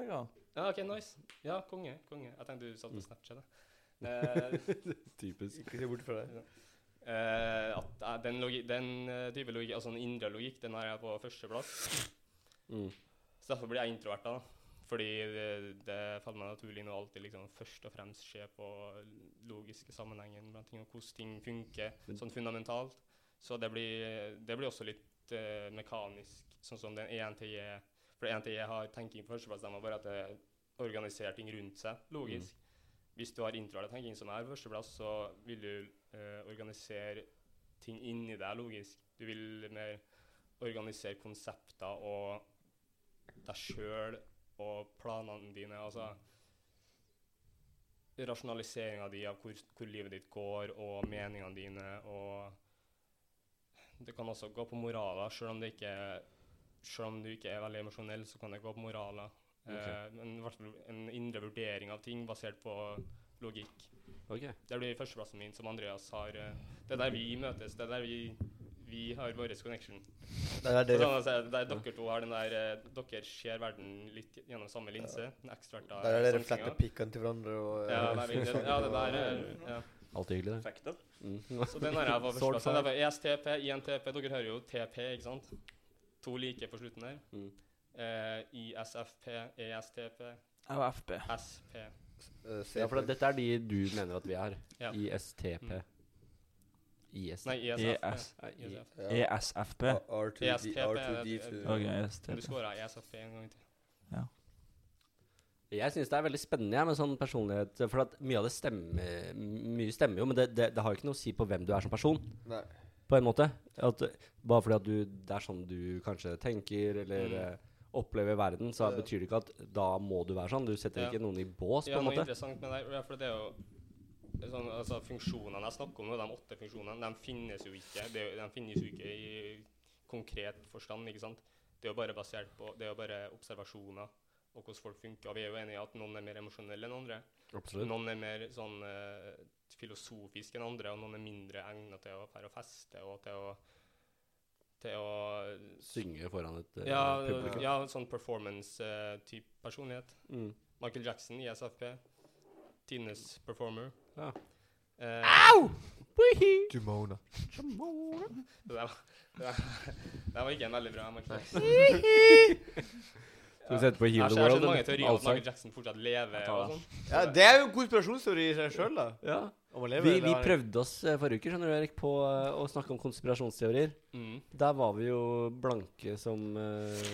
ja.
OK, nice. Ja, konge. konge. Jeg tenkte du satt på Snapchat. da. (laughs) Eh,
Typisk.
Ikke se bort fra det.
Uh, at uh, den, logi den type logikk, altså den indre logikk, den har jeg på førsteplass.
Mm.
Så derfor blir jeg introvert, da. Fordi det, det faller meg naturlig nå alltid liksom først og fremst se på logiske sammenhengen blant ting, og hvordan ting funker
Men-
sånn fundamentalt. Så det blir, det blir også litt mekanisk, sånn som den ENTJ For én ting jeg har tenking på førsteplass, er bare at det organiserer ting rundt seg, logisk. Hvis du har introvert tenking som er førsteplass, så vil du eh, organisere ting inni deg logisk. Du vil mer organisere konsepter og deg sjøl og planene dine. Altså rasjonaliseringa di av hvor, hvor livet ditt går, og meningene dine, og Det kan også gå på moraler, sjøl om, det ikke- selv om du ikke er veldig emosjonell, så kan det gå på moraler. Eh, men i hvert fall en indre vurdering av ting basert på logikk.
Okay.
Det blir førsteplassen min, som Andreas har. eh, Det er der vi møtes. Det er der vi, vi har vår connection.
Der er
Det er
dere,
sånn der dere to har den der eh, Dere ser verden litt gjennom samme linse. Ja.
der er dere fletter pikkene til hverandre og
Ja, der, ja, det der er ja.
Alltid hyggelig, det. Mm.
Så den har jeg på førsteplass. Bare ESTP, INTP Dere hører jo TP, ikke sant? To like på slutten der.
Mm.
Eh, ISFP, ESTP,
FP.
SP.
S
Ja, for dette er de du mener at vi er.
Ja.
ISTP.
Mm.
IS.
Nei.
Ja.
ESFP.
R2D,
ESTP er
R2D2.
det-
Ok,
Men du scora ESFP en gang til.
Jeg syns det er veldig spennende med sånn personlighet. For at mye av det stemmer Mye stemmer jo, men det, det, det har jo ikke noe å si på hvem du er som person.
Nei.
På en måte. At, bare fordi at du, det er sånn du kanskje tenker eller
Mm.
eh, opplever verden, så
det
betyr det ikke at da må du være sånn. Du setter
Ja.
ikke noen i bås, på
Ja,
en
noe
måte.
interessant med det, ja, for det er jo sånn, altså Funksjonene jeg snakker om de åtte funksjonene, de finnes jo ikke. Det er, de finnes jo ikke i konkret forstand. ikke sant? Det er jo bare basert på Det er jo bare observasjoner og hvordan folk funker. Og vi er jo enige i at noen er mer emosjonelle enn andre.
Absolutt.
Noen er mer sånn eh, filosofiske enn andre, og noen er mindre egnet til å fære og feste og til å til å
Synge foran et eh,
ja,
publikum.
ja, sånn performance-type personlighet.
Mm.
Michael Jackson i SFP. Tines performer.
Ja.
Eh,
Du Mona.
det, der, var- det, der, det der var ikke en veldig bra Michael Jackson.
Skal vi sette på Heal the World?
jeg har sett mange teorier om at Michael Jackson fortsatt lever. Og sånn.
Ja, det er jo en konspirasjonsteori i seg sjøl, da.
Ja.
Om
Vi, vi prøvde oss eh, forrige uke skjønner du, Erik, på eh, å snakke om konspirasjonsteorier.
Mm.
Der var vi jo blanke som uh,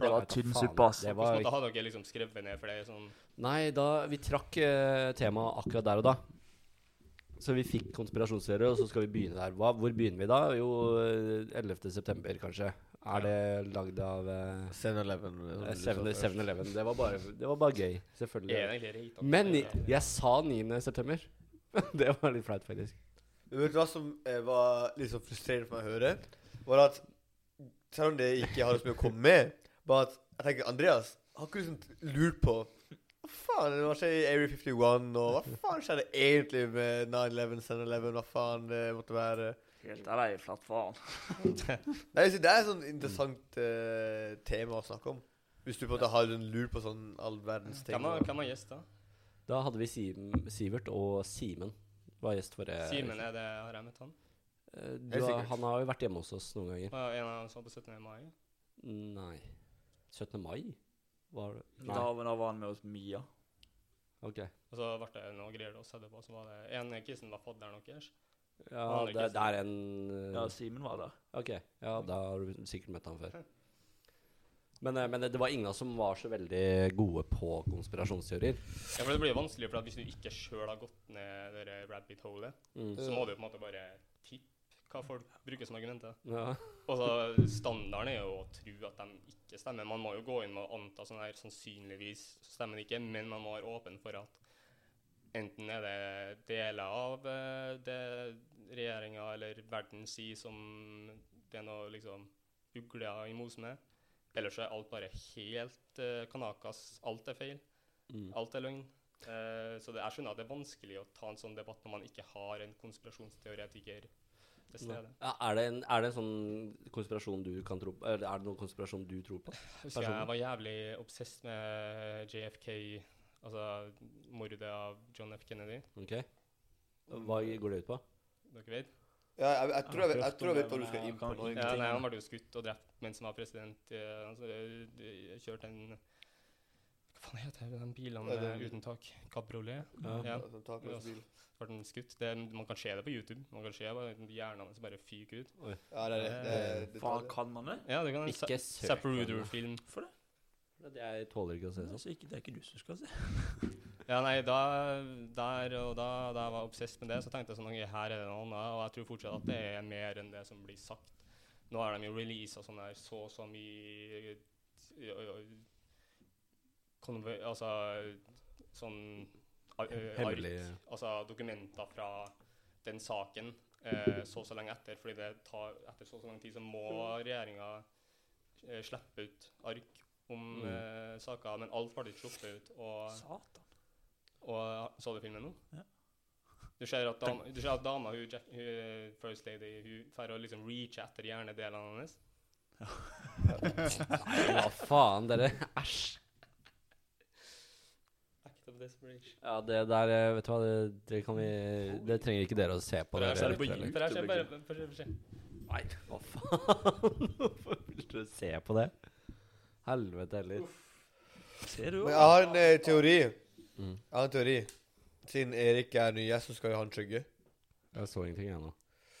Det var tynn suppe, ass.
Det
Hvordan
var
måte hadde dere liksom skrevet ned for det? Sånn,
Nei, da Vi trakk uh, temaet akkurat der og da. Så vi fikk konspirasjonsteorier, og så skal vi begynne der. Hva, hvor begynner vi da? Jo, eh, 11. september, kanskje. Er det lagd av uh,
7-Eleven.
eh, 7 7-Eleven? Det, det var bare gøy. Selvfølgelig. Men jeg, jeg sa 9. (laughs) det var litt flaut, faktisk.
Du vet hva som eh, var litt sånn frustrerende for meg å høre? Var at selv om det ikke har så mye å komme med, bare at jeg tenker Andreas har ikke du liksom lurt på hva faen hva skjer i Area 51, og hva faen skjedde egentlig med 9-11, 7-Eleven, hva faen det måtte være?
Helt av deg, flattfaren. (laughs)
Nei, Det er et sånn interessant eh, tema å snakke om. Hvis du på en måte har en lur på sånn all verdens ting. Og-
hvem var gjest, da?
Hadde vi Sim, Sivert og Simen. Var gjest for det.
Simen, er det, har jeg møtt han?
Eh, Du han har jo vært hjemme hos oss noen ganger.
Var en av dem som var på 17. mai?
Nei 17. mai? Var det Nei.
Da, da var han med hos Mia.
Ok.
Og så ble det noe greier å sette på. Så var det en kissen var fadderen deres.
Ja, det, det er en eh,
Ja, Simen var der.
Ok, ja, da har du sikkert møtt han før. (laughs) Men, eh, men det var ingen som var så veldig gode på konspirasjonsteorier.
Ja, for det blir jo vanskelig, for hvis du ikke sjøl har gått ned det der rabbit holet,
Mm.
så må du på en måte bare tippe hva folk bruker som argumenter.
Ja.
Og så Standarden er jo å tro at de ikke stemmer. Man må jo gå inn med å anta sånn her sannsynligvis stemmer det ikke, men man må være åpen for at enten er det deler av eh, det regjeringa eller verden sier som det er noe liksom ugler i mos med, eller så er alt bare helt uh, kanakas. Alt er feil.
Mm.
Alt er løgn. Uh, så det, er, skjønner at det er vanskelig å ta en sånn debatt når man ikke har en konspirasjonsteoretiker til stede.
Ja, er, det en, er det en sånn konspirasjon du kan tro på? Eller er det noen konspirasjon du tror på?
Jeg jeg var jævlig obsess med JFK, altså mordet av John F. Kennedy.
Ok? Hva går det ut på?
Dere vet?
Ja, jeg, jeg, tror jeg, vet- jeg tror jeg vet hva du skal inn på. Egentlig.
Ja, nei, han ble jo skutt og drept mens han var president. eh, altså, eh, kjørte en Hva faen heter det, den bilene
Ja, det-
uten tak? Cabriolet?
Ja.
Ja.
Takløs bil.
Ble den skutt. Det, man kan se det på YouTube. Man kan se hjernen hans bare fyker ut.
Ja, det er det. det, det,
Faen, kan man det?
Ja, det kan en
Ikke søk
Zapruder-film.
For det?
det. Jeg tåler ikke å se
Det er,
sånn.
ikke, det er ikke du som skal se. (laughs)
Ja, nei, da, der og da, da jeg var obsess med det, så tenkte jeg sånn okay, her er det noe annet. Og jeg tror fortsatt at det er mer enn det som blir sagt. Nå har de jo releasa sånn her så så mye Altså sånn ø,
Hemmelig.
altså dokumenter fra den saken eh, så så lenge etter. fordi det tar, etter så så lang tid så må regjeringa eh, slippe ut ark om
Mm.
eh, saker, men alt ble sluppet ut. Og
Satan.
Og så du filmen nå?
Ja.
Du ser at dama, du ser at dama hun, hun, First Lady hun får å liksom reache etter hjernedelene hennes. (laughs)
Hva faen, dere? Æsj.
Act of desperation.
Ja, det der eh, Vet du hva, det, det kan vi Det trenger ikke dere å se på.
For her ser bare for- for-
Nei, hva faen? (laughs) Hvorfor vil du se på det? Helvete heller.
Ser du?
Men jeg har en eh, teori.
Mm.
Jeg har en teori. Siden Erik er ny gjest, så skal jo han trygge.
Jeg så ingenting, jeg nå.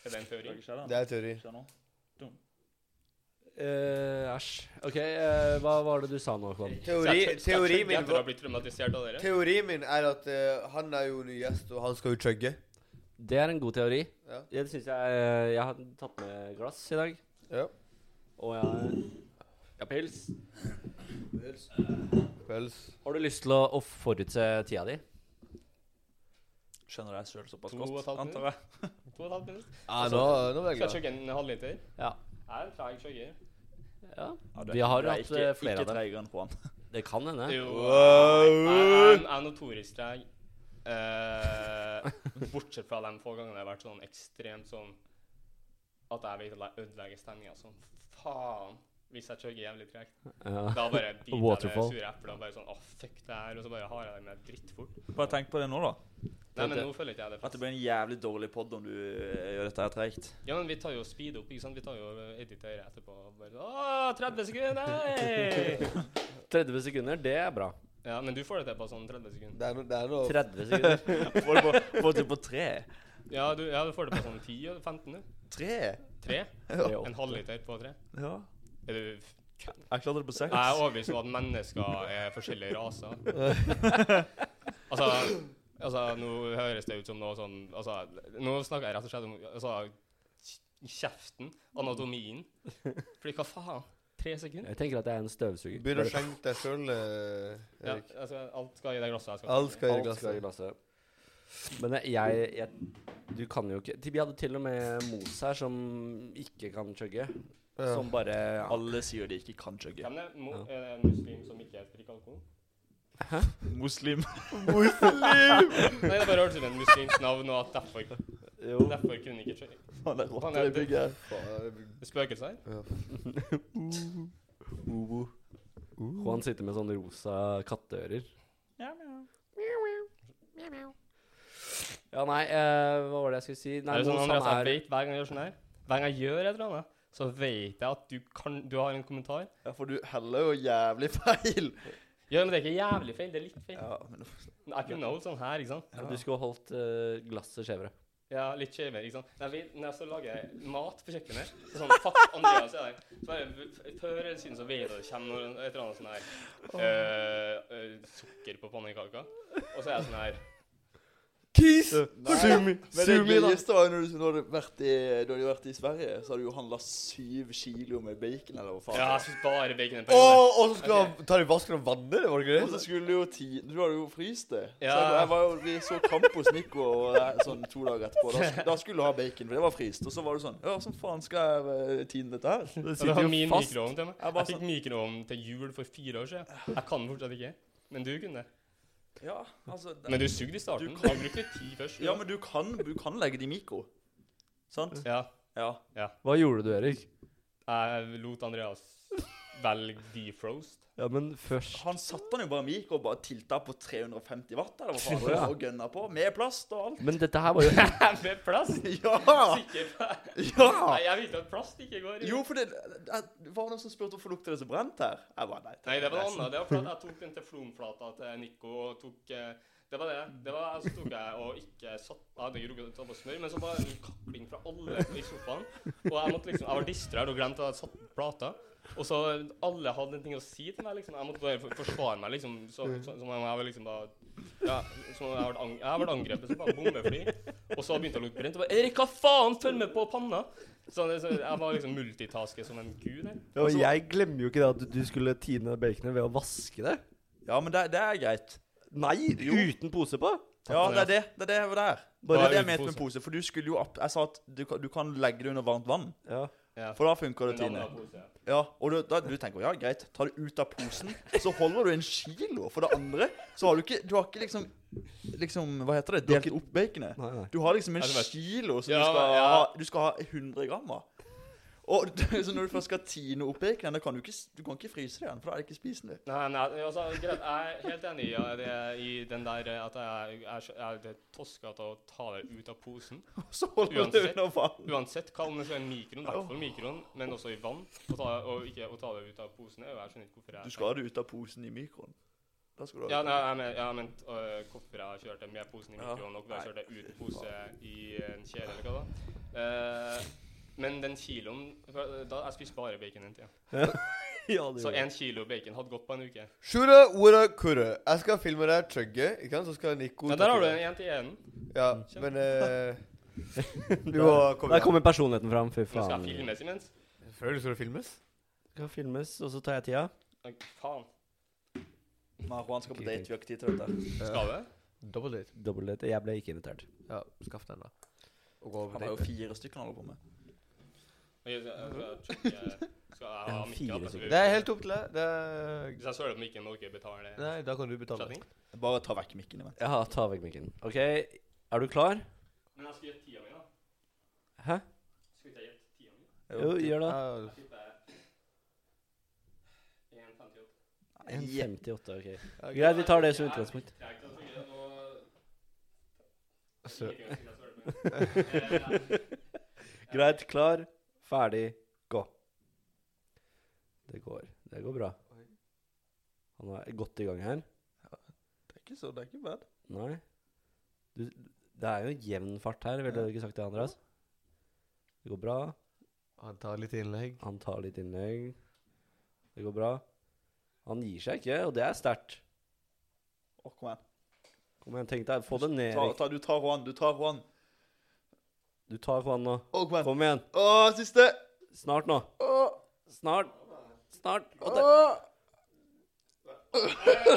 Er det en teori?
Det er en teori.
Æsj.
Eh, Æsj. OK, uh, hva var det du sa nå, Kvam?
Teori, teori min? Teorien min er at uh, han er jo ny gjest, og han skal jo trygge.
Det er en god teori.
Ja.
Det syns jeg Jeg har tatt med glass i dag.
Ja.
Og jeg Ja, pils.
Pels.
Har du lyst til å, å forutse tida di?
Skjønner deg sjøl såpass
To og et
godt,
halvt
antar jeg.
To og et halvt minutt?
Ja, nå, nå ble jeg
Skal jeg chugge en halvliter?
Ja.
Jeg er en treig chugger.
ja.
Ja, du
Vi har hatt,
ikke,
flere flere av
ikke
dem.
treigere enn på han.
Det kan hende.
Jo,
Wow.
jeg er notorisk treig. Eh, (laughs) bortsett fra de få gangene det har vært sånn ekstremt sånn At jeg vet at jeg ødelegger stemninga sånn faen. Hvis jeg kjører jævlig tregt.
Ja.
Da bare biter jeg det sure eplet og bare sånn Å, fuck det her. Og så bare har jeg det med drittfort.
Bare tenk på det nå, da.
Nei, men nå føler ikke jeg det.
At det blir en jævlig dårlig pod om du eh, gjør dette her treigt.
Ja, men vi tar jo speed opp, ikke sant? Vi tar jo editerer etterpå. og Bare, Å, 30 sekunder! (laughs) Nei!
30 sekunder, det er bra.
Ja, men du får det til på sånn 30 sekunder.
Det er det er noe
30 sekunder. (laughs)
Får det på, får det på tre.
Ja, du, ja, du får det på sånn 10-15, du.
Tre?
Tre?
Ja.
En halvliter på tre.
Ja.
Er du
Jeg på seks.
Jeg er overbevist om at mennesker er forskjellige raser. (laughs) altså, altså, nå høres det ut som noe sånn Altså, nå snakker jeg rett og slett om altså, kjeften, anatomien. Fordi hva faen? Tre sekunder?
Jeg tenker at jeg er en støvsuger.
Begynn å skjenke deg sjøl, eh,
Ja,
Erik.
altså, alt skal i det glasset. Jeg skal
Alt skal i
Alt skal i
glasset.
glasset. Men jeg, jeg, jeg Du kan jo ikke Vi hadde til og med Mos her som ikke kan chugge.
Ja.
Som bare
Alle sier de ikke kan chugge.
Hvem er, mo det en muslim som ikke drikker alkohol?
Muslim. muslim! (laughs)
Nei, det bare som en muslims navn, og at derfor,
Jo.
derfor kunne ikke chugge.
Faen, det er rotter i bygget her.
Faen,
Spøkelser her? (laughs)
Juan sitter med sånne rosa katteører.
Ja, ja.
Ja, nei, uh, hva var det jeg skulle si? Nei,
er det sånn, Andreas,
er
feit hver gang jeg gjør sånn her Hver gang jeg gjør et eller annet, så vet jeg at du, kan, du har en kommentar.
ja, for du heller jo jævlig feil.
Ja, men det er ikke jævlig feil, det er litt feil.
Ja, men
Jeg kunne holdt sånn her, ikke sant?
ja, Du skulle holdt uh, glasset skjevere.
Ja, litt skjevere, ikke sant? Nei, vi, når jeg så lager jeg mat på kjøkkenet, så sånn, fuck, Andreas er der. Så bare, før eller siden så vet jeg det kommer noe, et eller annet sånn her, uh, uh, sukker på pannekaka. Og så er jeg sånn her,
Kis!
Sumi. Det
Sumi, da.
gøyeste var jo når du, når du, vært i, du hadde vært i Sverige, så hadde du jo handla syv kilo med bacon, eller hva faen.
ja, jeg synes bare bacon en
Å, og så skal han ta det i vasken og vanne det, var det
Og så skulle du jo ti... Du hadde jo fryst det.
Ja.
Så jeg, jeg var jo, vi så kamp hos Nico og, sånn to dager etterpå. Da, da skulle du ha bacon, for det var fryst. Og så var du sånn Ja, som faen skal jeg eh, tine dette her?
Det
sitter jo min
fast. Jeg
Jeg fikk mikroovn til jul for fire år siden. Jeg kan fortsatt ikke. Men du kunne.
Ja, altså det-
Men du sugde i starten.
Du kan-
bruke ti først.
Ja, men du kan, du kan legge det i mikro. Sant?
Ja.
Ja.
Hva gjorde du, Erik?
Jeg lot Andreas velge defrost.
Ja, men først
Han satte den jo bare i mikro og bare tilta på 350 watt, eller hva faen,
Ja.
og gønna på. Med plast og alt.
Men dette her var jo (laughs)
Med plast? (laughs)
Ja!
Sikker på
Ja!
Nei, jeg vet at plast ikke går i
Jo, for det, det det var noen som spurte hvorfor lukter det så brent her. Jeg bare, nei.
Nei, det var noe annet. Det var fordi jeg tok den teflonflata til Nico og tok eh, Det var det. Det var Så tok jeg og ikke satt Jeg hadde ikke rukket å ta på smør, men så var det kakling fra alle i sofaen. Og jeg måtte liksom Jeg var distrahert og glemte at jeg satt plata. Og så alle hadde en ting å si til meg, liksom. Jeg måtte bare forsvare meg, liksom. Så, så, som om jeg var liksom bare Ja, så jeg har vært ang- jeg angrepet som bare bombefly. Og så begynte jeg å lukte brent. Og bare Erik, hva faen? Følg med på panna! Så, så jeg var liksom multitasker som en gud. Ja,
Og jeg glemmer jo ikke det at du skulle tine baconet ved å vaske det.
Ja, men det, det er greit.
Nei,
Jo.
uten pose på.
Ja, det er det. Det er det jeg var der.
Bare
det er det jeg mente med
pose.
For du skulle jo opp Jeg sa at du, du kan legge det under varmt vann.
Ja.
Ja.
For da funker det,
Men
Tine.
da var pose, ja.
Og du, da, du tenker ja, greit, ta det ut av posen, så holder du en kilo. For det andre så har du ikke Du har ikke liksom Liksom, hva heter det?
Du har
Delt opp baconet. Du har liksom en kilo som
Ja,
du skal
ja.
ha Du skal ha 100 gram av. Og (laughs) så når du først skal tine opp bacon, da kan du ikke, du kan ikke fryse det igjen, for da er det ikke spisende.
Nei, nei, altså, greit, jeg er helt enig i, det, i den der eh, at jeg, jeg, er jeg er toskete å ta det ut av posen. (laughs) Uansett. Uansett hva om det være i mikroen, i hvert fall mikroen, men også i vann. Og, ta, og ikke å ta det ut av posen. Jeg skjønner ikke hvorfor jeg
Du skal ha det ut av posen i mikroen.
Ja, nei, jeg men, jeg mente uh, hvorfor jeg kjørte med posen i mikroen, og har kjørte jeg uten pose i en kjede, eller hva da. Eh, men den kiloen Da jeg spiste bare bacon en tid. (laughs)
Ja, det
Så én kilo bacon hadde gått på en uke.
Shura, ora kura. Jeg skal filme deg trygge, ikke sant? Så skal Nico
Ja, der har du en én til én.
Ja, men uh, (laughs) Du må komme
Der kommer personligheten fram. Fy
Nå skal jeg filmes imens.
Selvfølgelig skal det filmes.
Skal filmes, og så tar jeg tida.
Oi, Faen.
Juan skal på date, vi har ikke tid til dette.
Skal vi?
Double date.
Dobbeltdate. Jeg ble ikke invitert.
Ja, skaff den, da. Og gå
Han har jo fire stykker han holder på med.
Jeg. (laughs)
Det er helt opp til deg. Det er
Hvis jeg søler på mikken, må dere betale.
Nei, da kan du betale.
Setting?
Bare ta vekk mikken imens.
Ja, ta vekk mikken. OK, er du klar?
Men jeg skal gjette tida mi, da.
Hæ?
Skal ikke jeg gjette tida mi?
Jo, gjør det.
Jeg tipper 1,58.
1,58, OK. Greit, vi tar det som utgangspunkt. Greit, klar, ferdig, gå. Det går. Det går bra. Han er godt i gang her.
Det er ikke så, det er ikke bad.
Nei. Du, det er jo jevn fart her, ville du ikke sagt det, Andreas? Det går bra.
Han tar litt innlegg.
Han tar litt innlegg. Det går bra. Han gir seg ikke, og det er sterkt.
Å, kom igjen.
Kom igjen, tenk deg, få det ned.
Ta, ta, du tar Juan, du tar Juan.
Du tar faen nå.
Oh, kom igjen. Å, siste.
Snart nå.
Oh.
Snart. Snart.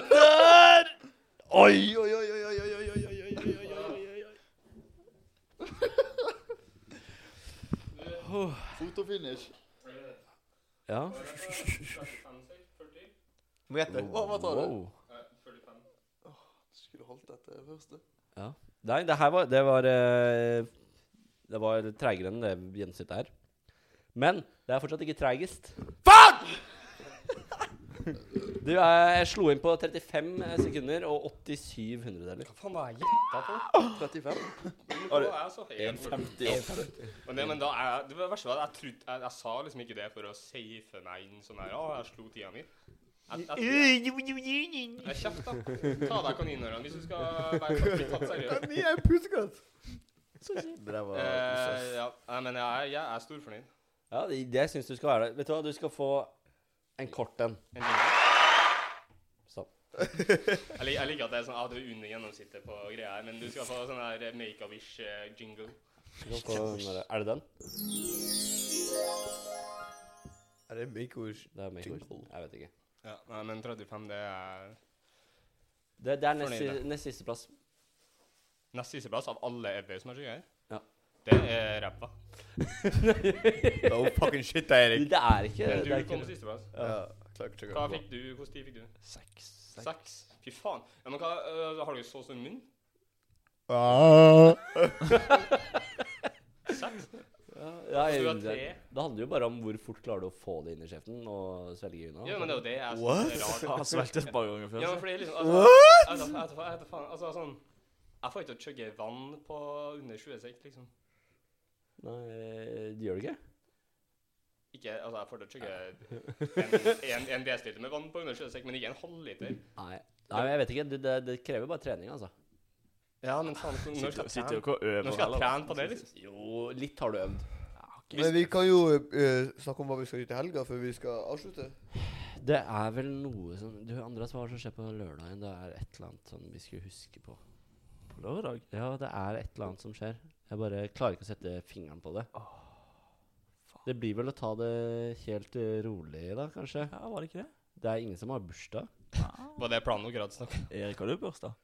Der! Oi, oi, oi, oi, oi, oi, oi, oi, oi, oi. Fotofinish.
Ja.
Må gjette.
Hva, tar du? Skulle holdt dette første.
Ja. Nei, det her var Det var eh, Det var treigere enn det gjennomsnittet her. Men det er fortsatt ikke treigest.
Faen!
Du, eh, jeg slo inn på 35 sekunder og 87 hundredeler.
Hva faen var jeg gjetta på?
35.
Nå er jeg så høy.
1,50.
Men det, men da er det var verste var at jeg jeg, jeg sa liksom ikke det for å safe meg inn sånn her. Å, jeg slo tida mi. Kjeft, da. Ta deg kaninørene hvis du skal være tatt seriøst.
Ni er pusekatt. Det der var
Eh, ja, nei, men jeg, jeg er storfornøyd.
Ja, det, det syns du skal være det. Vet du hva, du skal få en kort en.
En jingle.
Sånn. (laughs)
Jeg, lik- jeg liker at det er sånn at du er under gjennomsnittet på greia her, men du skal få sånn her Make-A-Wish-jingle.
Du skal få den der- Er det den?
Er det Make-A-Wish?
Det er make
Jingle.
Jeg vet ikke.
Ja, nei, men 35, det er
Det, det er nest,
Fornøyd,
si- nest siste plass.
Nest siste plass av alle har her.
Ja.
Det er ræva.
no (laughs) fucking shit, Erik.
Det er ikke
Men
det
du
er
kom på sisteplass.
Ja,
Hva fikk du? Hvilken tid fikk du?
Seks.
Seks? Fy faen. Ja, men hva, øh, har du så stor munn?
Ah.
Seks?
ja, ja,
har
det, det handler jo bare om hvor fort klarer du å få det inn i kjeften og svelge unna.
Ja, men det er jo det jeg
What? (laughs)
er.
Han svelget et par ganger før.
Ja, men fordi liksom altså, What?! Altså, altså, altså, altså, altså, jeg vet da faen, altså, sånn Jeg får ikke til å chugge vann på under 20 sek, liksom.
Nei, det gjør du ikke?
Ikke, altså, jeg får til å chugge en, en, en desiliter med vann på under 20 sek, men ikke en halvliter.
Nei. Nei, jeg vet ikke. Det, det, det krever bare trening, altså.
Ja, men faen, når skal jeg trene? på det, liksom?
Jo, litt har du øvd.
Men vi kan jo eh, snakke om hva vi skal gjøre til helga før vi skal avslutte.
Det er vel noe som Du, Andreas, hva som skjer på lørdagen? Det er et eller annet som vi skulle huske på.
Lørdag?
Ja, det er et eller annet som skjer. Jeg bare klarer ikke å sette fingeren på det. Det blir vel å ta det helt eh, rolig, da, kanskje.
Ja, var det ikke det?
Det er ingen som har bursdag.
Var det planen dere hadde snakket?
Erik, har du bursdag?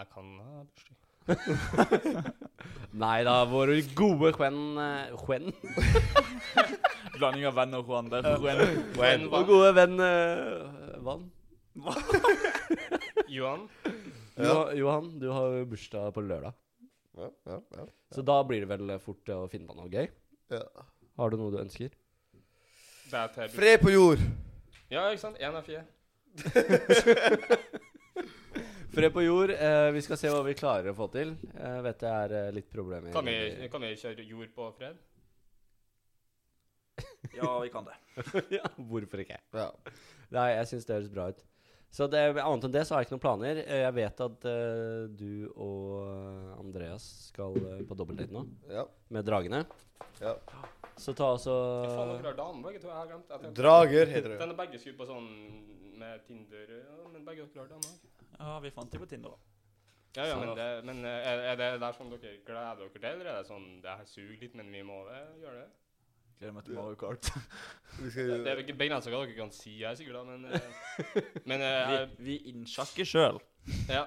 Jeg kan ha bursdag. (laughs)
Nei da, vår gode Gwen eh, (laughs)
Blanding av venn og Juan. Det er Juan.
Vår gode venn uh, Van.
Johan?
Jo, Johan, du har jo bursdag på lørdag.
Ja, ja, ja.
Så da blir det vel fort eh, å finne på noe gøy.
ja.
Har du noe du ønsker?
Er
Fred på jord.
Ja, ikke sant? Én av fire. (laughs)
Fred på jord. Eh, vi skal se hva vi klarer å få til. Jeg vet det er eh, litt problemer.
Kan vi, kan vi kjøre jord på fred?
Ja, vi kan det. (laughs)
ja, hvorfor ikke?
Ja.
Nei, jeg syns det høres bra ut. Så det, annet enn det så har jeg ikke noen planer. Eh, Jeg vet at uh, du og Andreas skal uh, på dobbeltdate nå,
ja.
med dragene.
ja.
Så ta også.
Drager heter det.
Den er begge skulle på sånn med Tinder, ja, men begge dere har damer.
Ja, vi fant dem på Tinder. da.
Ja, ja, men, det, men er, er det der som dere gleder dere til, eller er det sånn det her suger litt, men vi må gjøre det?
Gleder meg til Mario Kart.
Vi skal
Det er begrenset hva dere kan si her, sikkert, da, men, uh, (laughs) men uh,
Vi, vi innsjakker sjøl.
ja,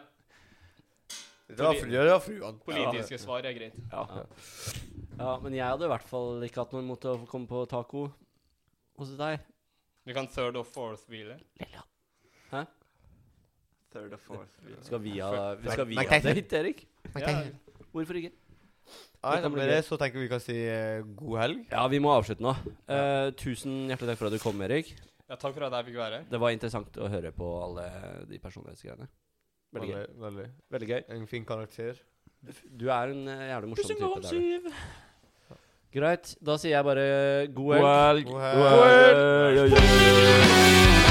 dra fru, ja, dra fruene.
politiske svar er greit.
Ja.
Ja, men jeg hadde i hvert fall ikke hatt noe imot å komme på taco hos deg.
Vi kan third og fourth wheeler.
Third og fourth.
Skal vi ha, vi skal vi ha
det
date, Erik?
Ja,
Hvorfor ikke?
Nei,
Det
med det så tenker vi kan si uh, god helg.
Ja, vi må avslutte nå. Uh, tusen hjertelig takk for at du kom, Erik.
ja, takk for at jeg fikk være her.
Det var interessant å høre på alle de personlighetsgreiene. Veldig gøy.
Veldig, veldig.
Veldig gøy.
En fin karakter.
Du er en uh, jævlig morsom type.
om
det er du.
syv.
Greit. Da sier jeg bare god helg.
God helg.
God helg.
God helg.